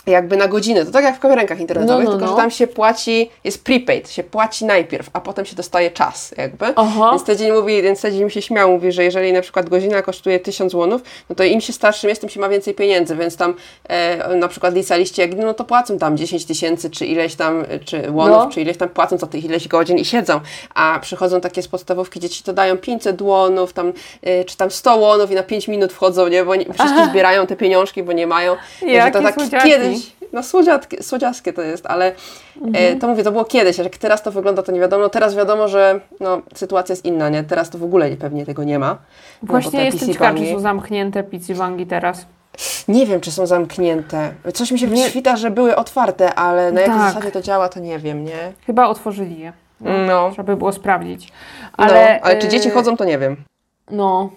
jakby na godzinę. To tak jak w kawiarenkach internetowych, No, no, tylko no. że tam się płaci, jest prepaid, się płaci najpierw, a potem się dostaje czas jakby. Aha. Więc tydzień mówi, więc tydzień mi się śmiał, mówi, że jeżeli na przykład godzina kosztuje 1000 łonów, no to im się starszym jest, tym się ma więcej pieniędzy, więc tam e, na przykład licealiści jak no to płacą tam 10 tysięcy, czy ileś tam, e, czy łonów, No. czy ileś tam płacą za tych ileś godzin i siedzą, a przychodzą takie z podstawówki dzieci, to dają 500 łonów, tam, e, czy tam 100 łonów i na 5 minut wchodzą, nie, bo nie, wszystkie zbierają te pieniążki, bo nie mają. Jakie to tak słodziaki. kiedyś, no słodziatkie, słodziaskie to jest, ale e, to mówię, to było kiedyś, jak teraz to wygląda, to nie wiadomo. No teraz wiadomo, że no, sytuacja jest inna, nie? Teraz to w ogóle nie- pewnie tego nie ma. No, Właśnie te jestem ciekawa, czy są zamknięte PC bangi teraz. Nie wiem, czy są zamknięte. Coś mi się Nie. wyświta, że były otwarte, ale na jakiej Tak. zasadzie to działa, to nie wiem, nie? Chyba otworzyli je. No. Trzeba by było sprawdzić. Ale, no, ale czy dzieci y, chodzą, to nie wiem. No,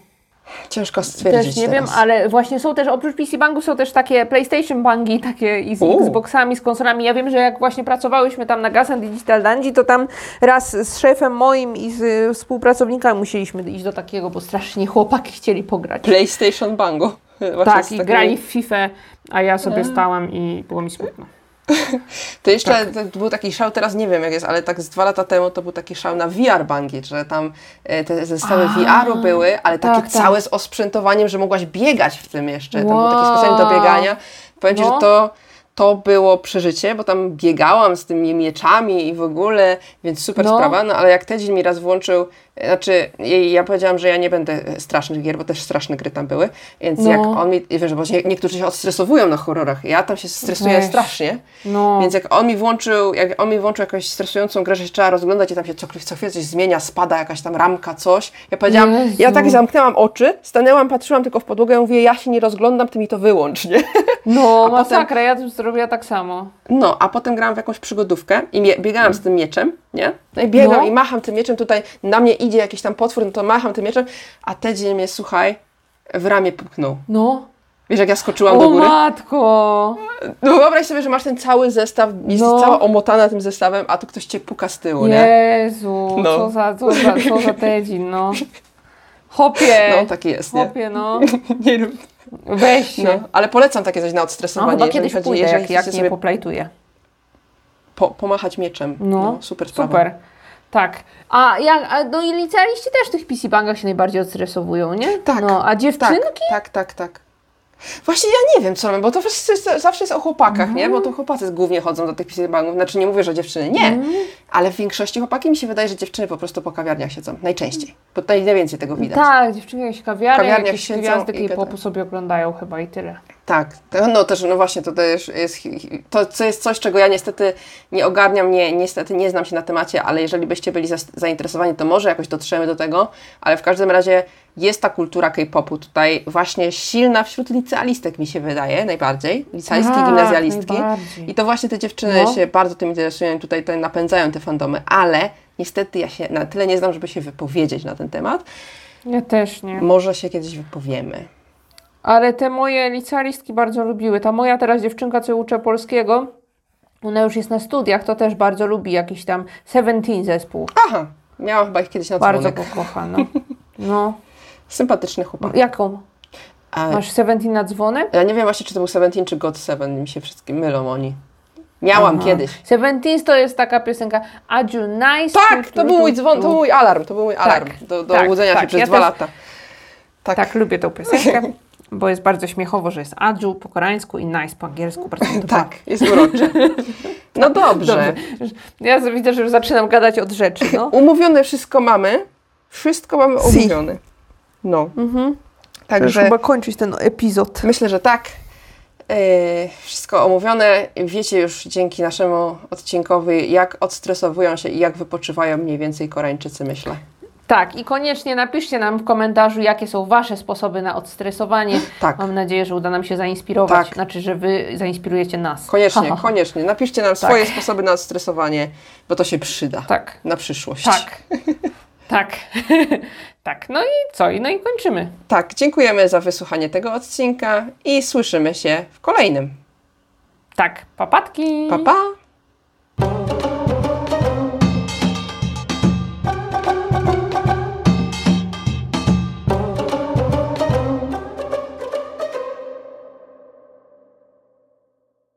Ciężko stwierdzić też nie teraz. wiem, ale właśnie są też, oprócz PC Banku są też takie PlayStation Banki, takie i z U. Xboxami, z konsolami. Ja wiem, że jak właśnie pracowałyśmy tam na Gas and Digital Dungeon, to tam raz z szefem moim i z współpracownikami musieliśmy iść do takiego, bo strasznie chłopaki chcieli pograć. PlayStation Bango. Właśnie tak, i takim- grali w FIFA, a ja sobie stałam i było mi smutno. To jeszcze Tak. to był taki szał, teraz nie wiem jak jest, ale tak z dwa lata temu to był taki szał na VR bangi, że tam e, te zestawy VR-u były, ale takie tak, tak. całe z osprzętowaniem, że mogłaś biegać w tym jeszcze. Tam był Wow. taki specjalny do biegania. Powiem Ci, No. że to, to było przeżycie, bo tam biegałam z tymi mieczami i w ogóle, więc super No. sprawa, no ale jak Tedzin mi raz włączył, znaczy ja- ja powiedziałam, że ja nie będę e, strasznych gier, bo też straszne gry tam były, więc No. jak on mi, wiesz, bo nie- niektórzy się odstresowują na horrorach, ja tam się stresuję Weź. strasznie, No, więc jak on mi włączył, jak on mi włączył jakąś stresującą grę, że się trzeba rozglądać i tam się co, chwilę coś zmienia, spada jakaś tam ramka, coś. Ja powiedziałam, Jezu. ja tak zamknęłam oczy, stanęłam, patrzyłam tylko w podłogę i mówię, ja się nie rozglądam, ty mi to wyłącz, nie? no a masakra, ja bym zrobiła tak samo. No, a potem grałam w jakąś przygodówkę i biegałam z tym mieczem, nie? No i biegam No. i macham tym mieczem, tutaj na mnie idzie jakiś tam potwór, no to macham tym mieczem, a Tedzie mnie, słuchaj, w ramię puknął. No. Wiesz, jak ja skoczyłam do O góry? matko! No wyobraź sobie, że masz ten cały zestaw, jesteś No. cała omotana tym zestawem, a tu ktoś cię puka z tyłu, nie? Jezu, No. co za, co za, co za tedzin, no. Hopie, No, taki jest, nie? hopie, no. nie rób. Weź się. No, No, ale polecam takie coś na odstresowanie, jeżeli kiedyś chodzi, pójdę, jeżeli jak, jak nie sobie poplajtuję. po, pomachać mieczem. No, super sprawa. Super. Tak. A, jak, a no i licealiści też w tych PC-bankach się najbardziej odstresowują, nie? Tak, No, a Tak, dziewczynki? tak, tak, tak. Właśnie ja nie wiem, co robię, bo to wszyscy, zawsze jest o chłopakach, nie? Bo to chłopacy głównie chodzą do tych pisibangów. Znaczy nie mówię, że dziewczyny nie, Mhm. ale w większości chłopaki mi się wydaje, że dziewczyny po prostu po kawiarniach siedzą. Najczęściej. Bo tutaj najwięcej tego widać. Tak, dziewczynki jakieś kawiarnie, kawiarniach jakieś gwiazdy i K-popu sobie oglądają chyba i tyle. Tak, no też, no właśnie, to też jest, to, to jest coś, czego ja niestety nie ogarniam, nie, niestety nie znam się na temacie, ale jeżeli byście byli zainteresowani, to może jakoś dotrzemy do tego, ale w każdym razie jest ta kultura K-popu tutaj właśnie silna wśród licealistek, mi się wydaje, najbardziej, licealistki, Tak, gimnazjalistki i to właśnie te dziewczyny No. się bardzo tym interesują i tutaj te napędzają te fandomy, ale niestety ja się na tyle nie znam, żeby się wypowiedzieć na ten temat, Ja też nie. może się kiedyś wypowiemy. Ale te moje licealistki bardzo lubiły. Ta moja teraz dziewczynka, co uczę polskiego, ona już jest na studiach, to też bardzo lubi jakiś tam Seventeen zespół. Aha, miałam chyba ich kiedyś na Bardzo dzwonek. go kocha, no. No. Sympatyczny chłopak. Jaką? A, Masz Seventeen na dzwonek? ja nie wiem właśnie, czy to był Seventeen, czy God Seven. Mi się wszystkim mylą oni. Miałam Aha. kiedyś. Seventeen to jest taka piosenka Are you nice? Tak, to był mój dzwon, to był mój alarm. To był mój alarm do, do tak, łudzenia się tak. przez Ja dwa też- lata. Tak. Tak, lubię tą piosenkę, bo jest bardzo śmiechowo, że jest Adju po koreańsku i nice po angielsku. Tak, jest urocze. No dobrze. Dobrze. Ja widzę, że już zaczynam gadać od rzeczy, no. Umówione wszystko mamy. Wszystko mamy Si. umówione. No. Mhm. Także chyba kończyć ten epizod. myślę, że tak. Yy, wszystko omówione. Wiecie już dzięki naszemu odcinkowi, jak odstresowują się i jak wypoczywają mniej więcej Koreańczycy, myślę. Tak, i koniecznie napiszcie nam w komentarzu, jakie są Wasze sposoby na odstresowanie. Tak. Mam nadzieję, że uda nam się zainspirować, Tak. znaczy, że Wy zainspirujecie nas. Koniecznie, Ha, ha. koniecznie. Napiszcie nam swoje sposoby na odstresowanie, bo to się przyda Tak, na przyszłość. tak, tak, tak. No i co? No i kończymy. Tak, dziękujemy za wysłuchanie tego odcinka i słyszymy się w kolejnym. Tak, papatki. Pa, pa!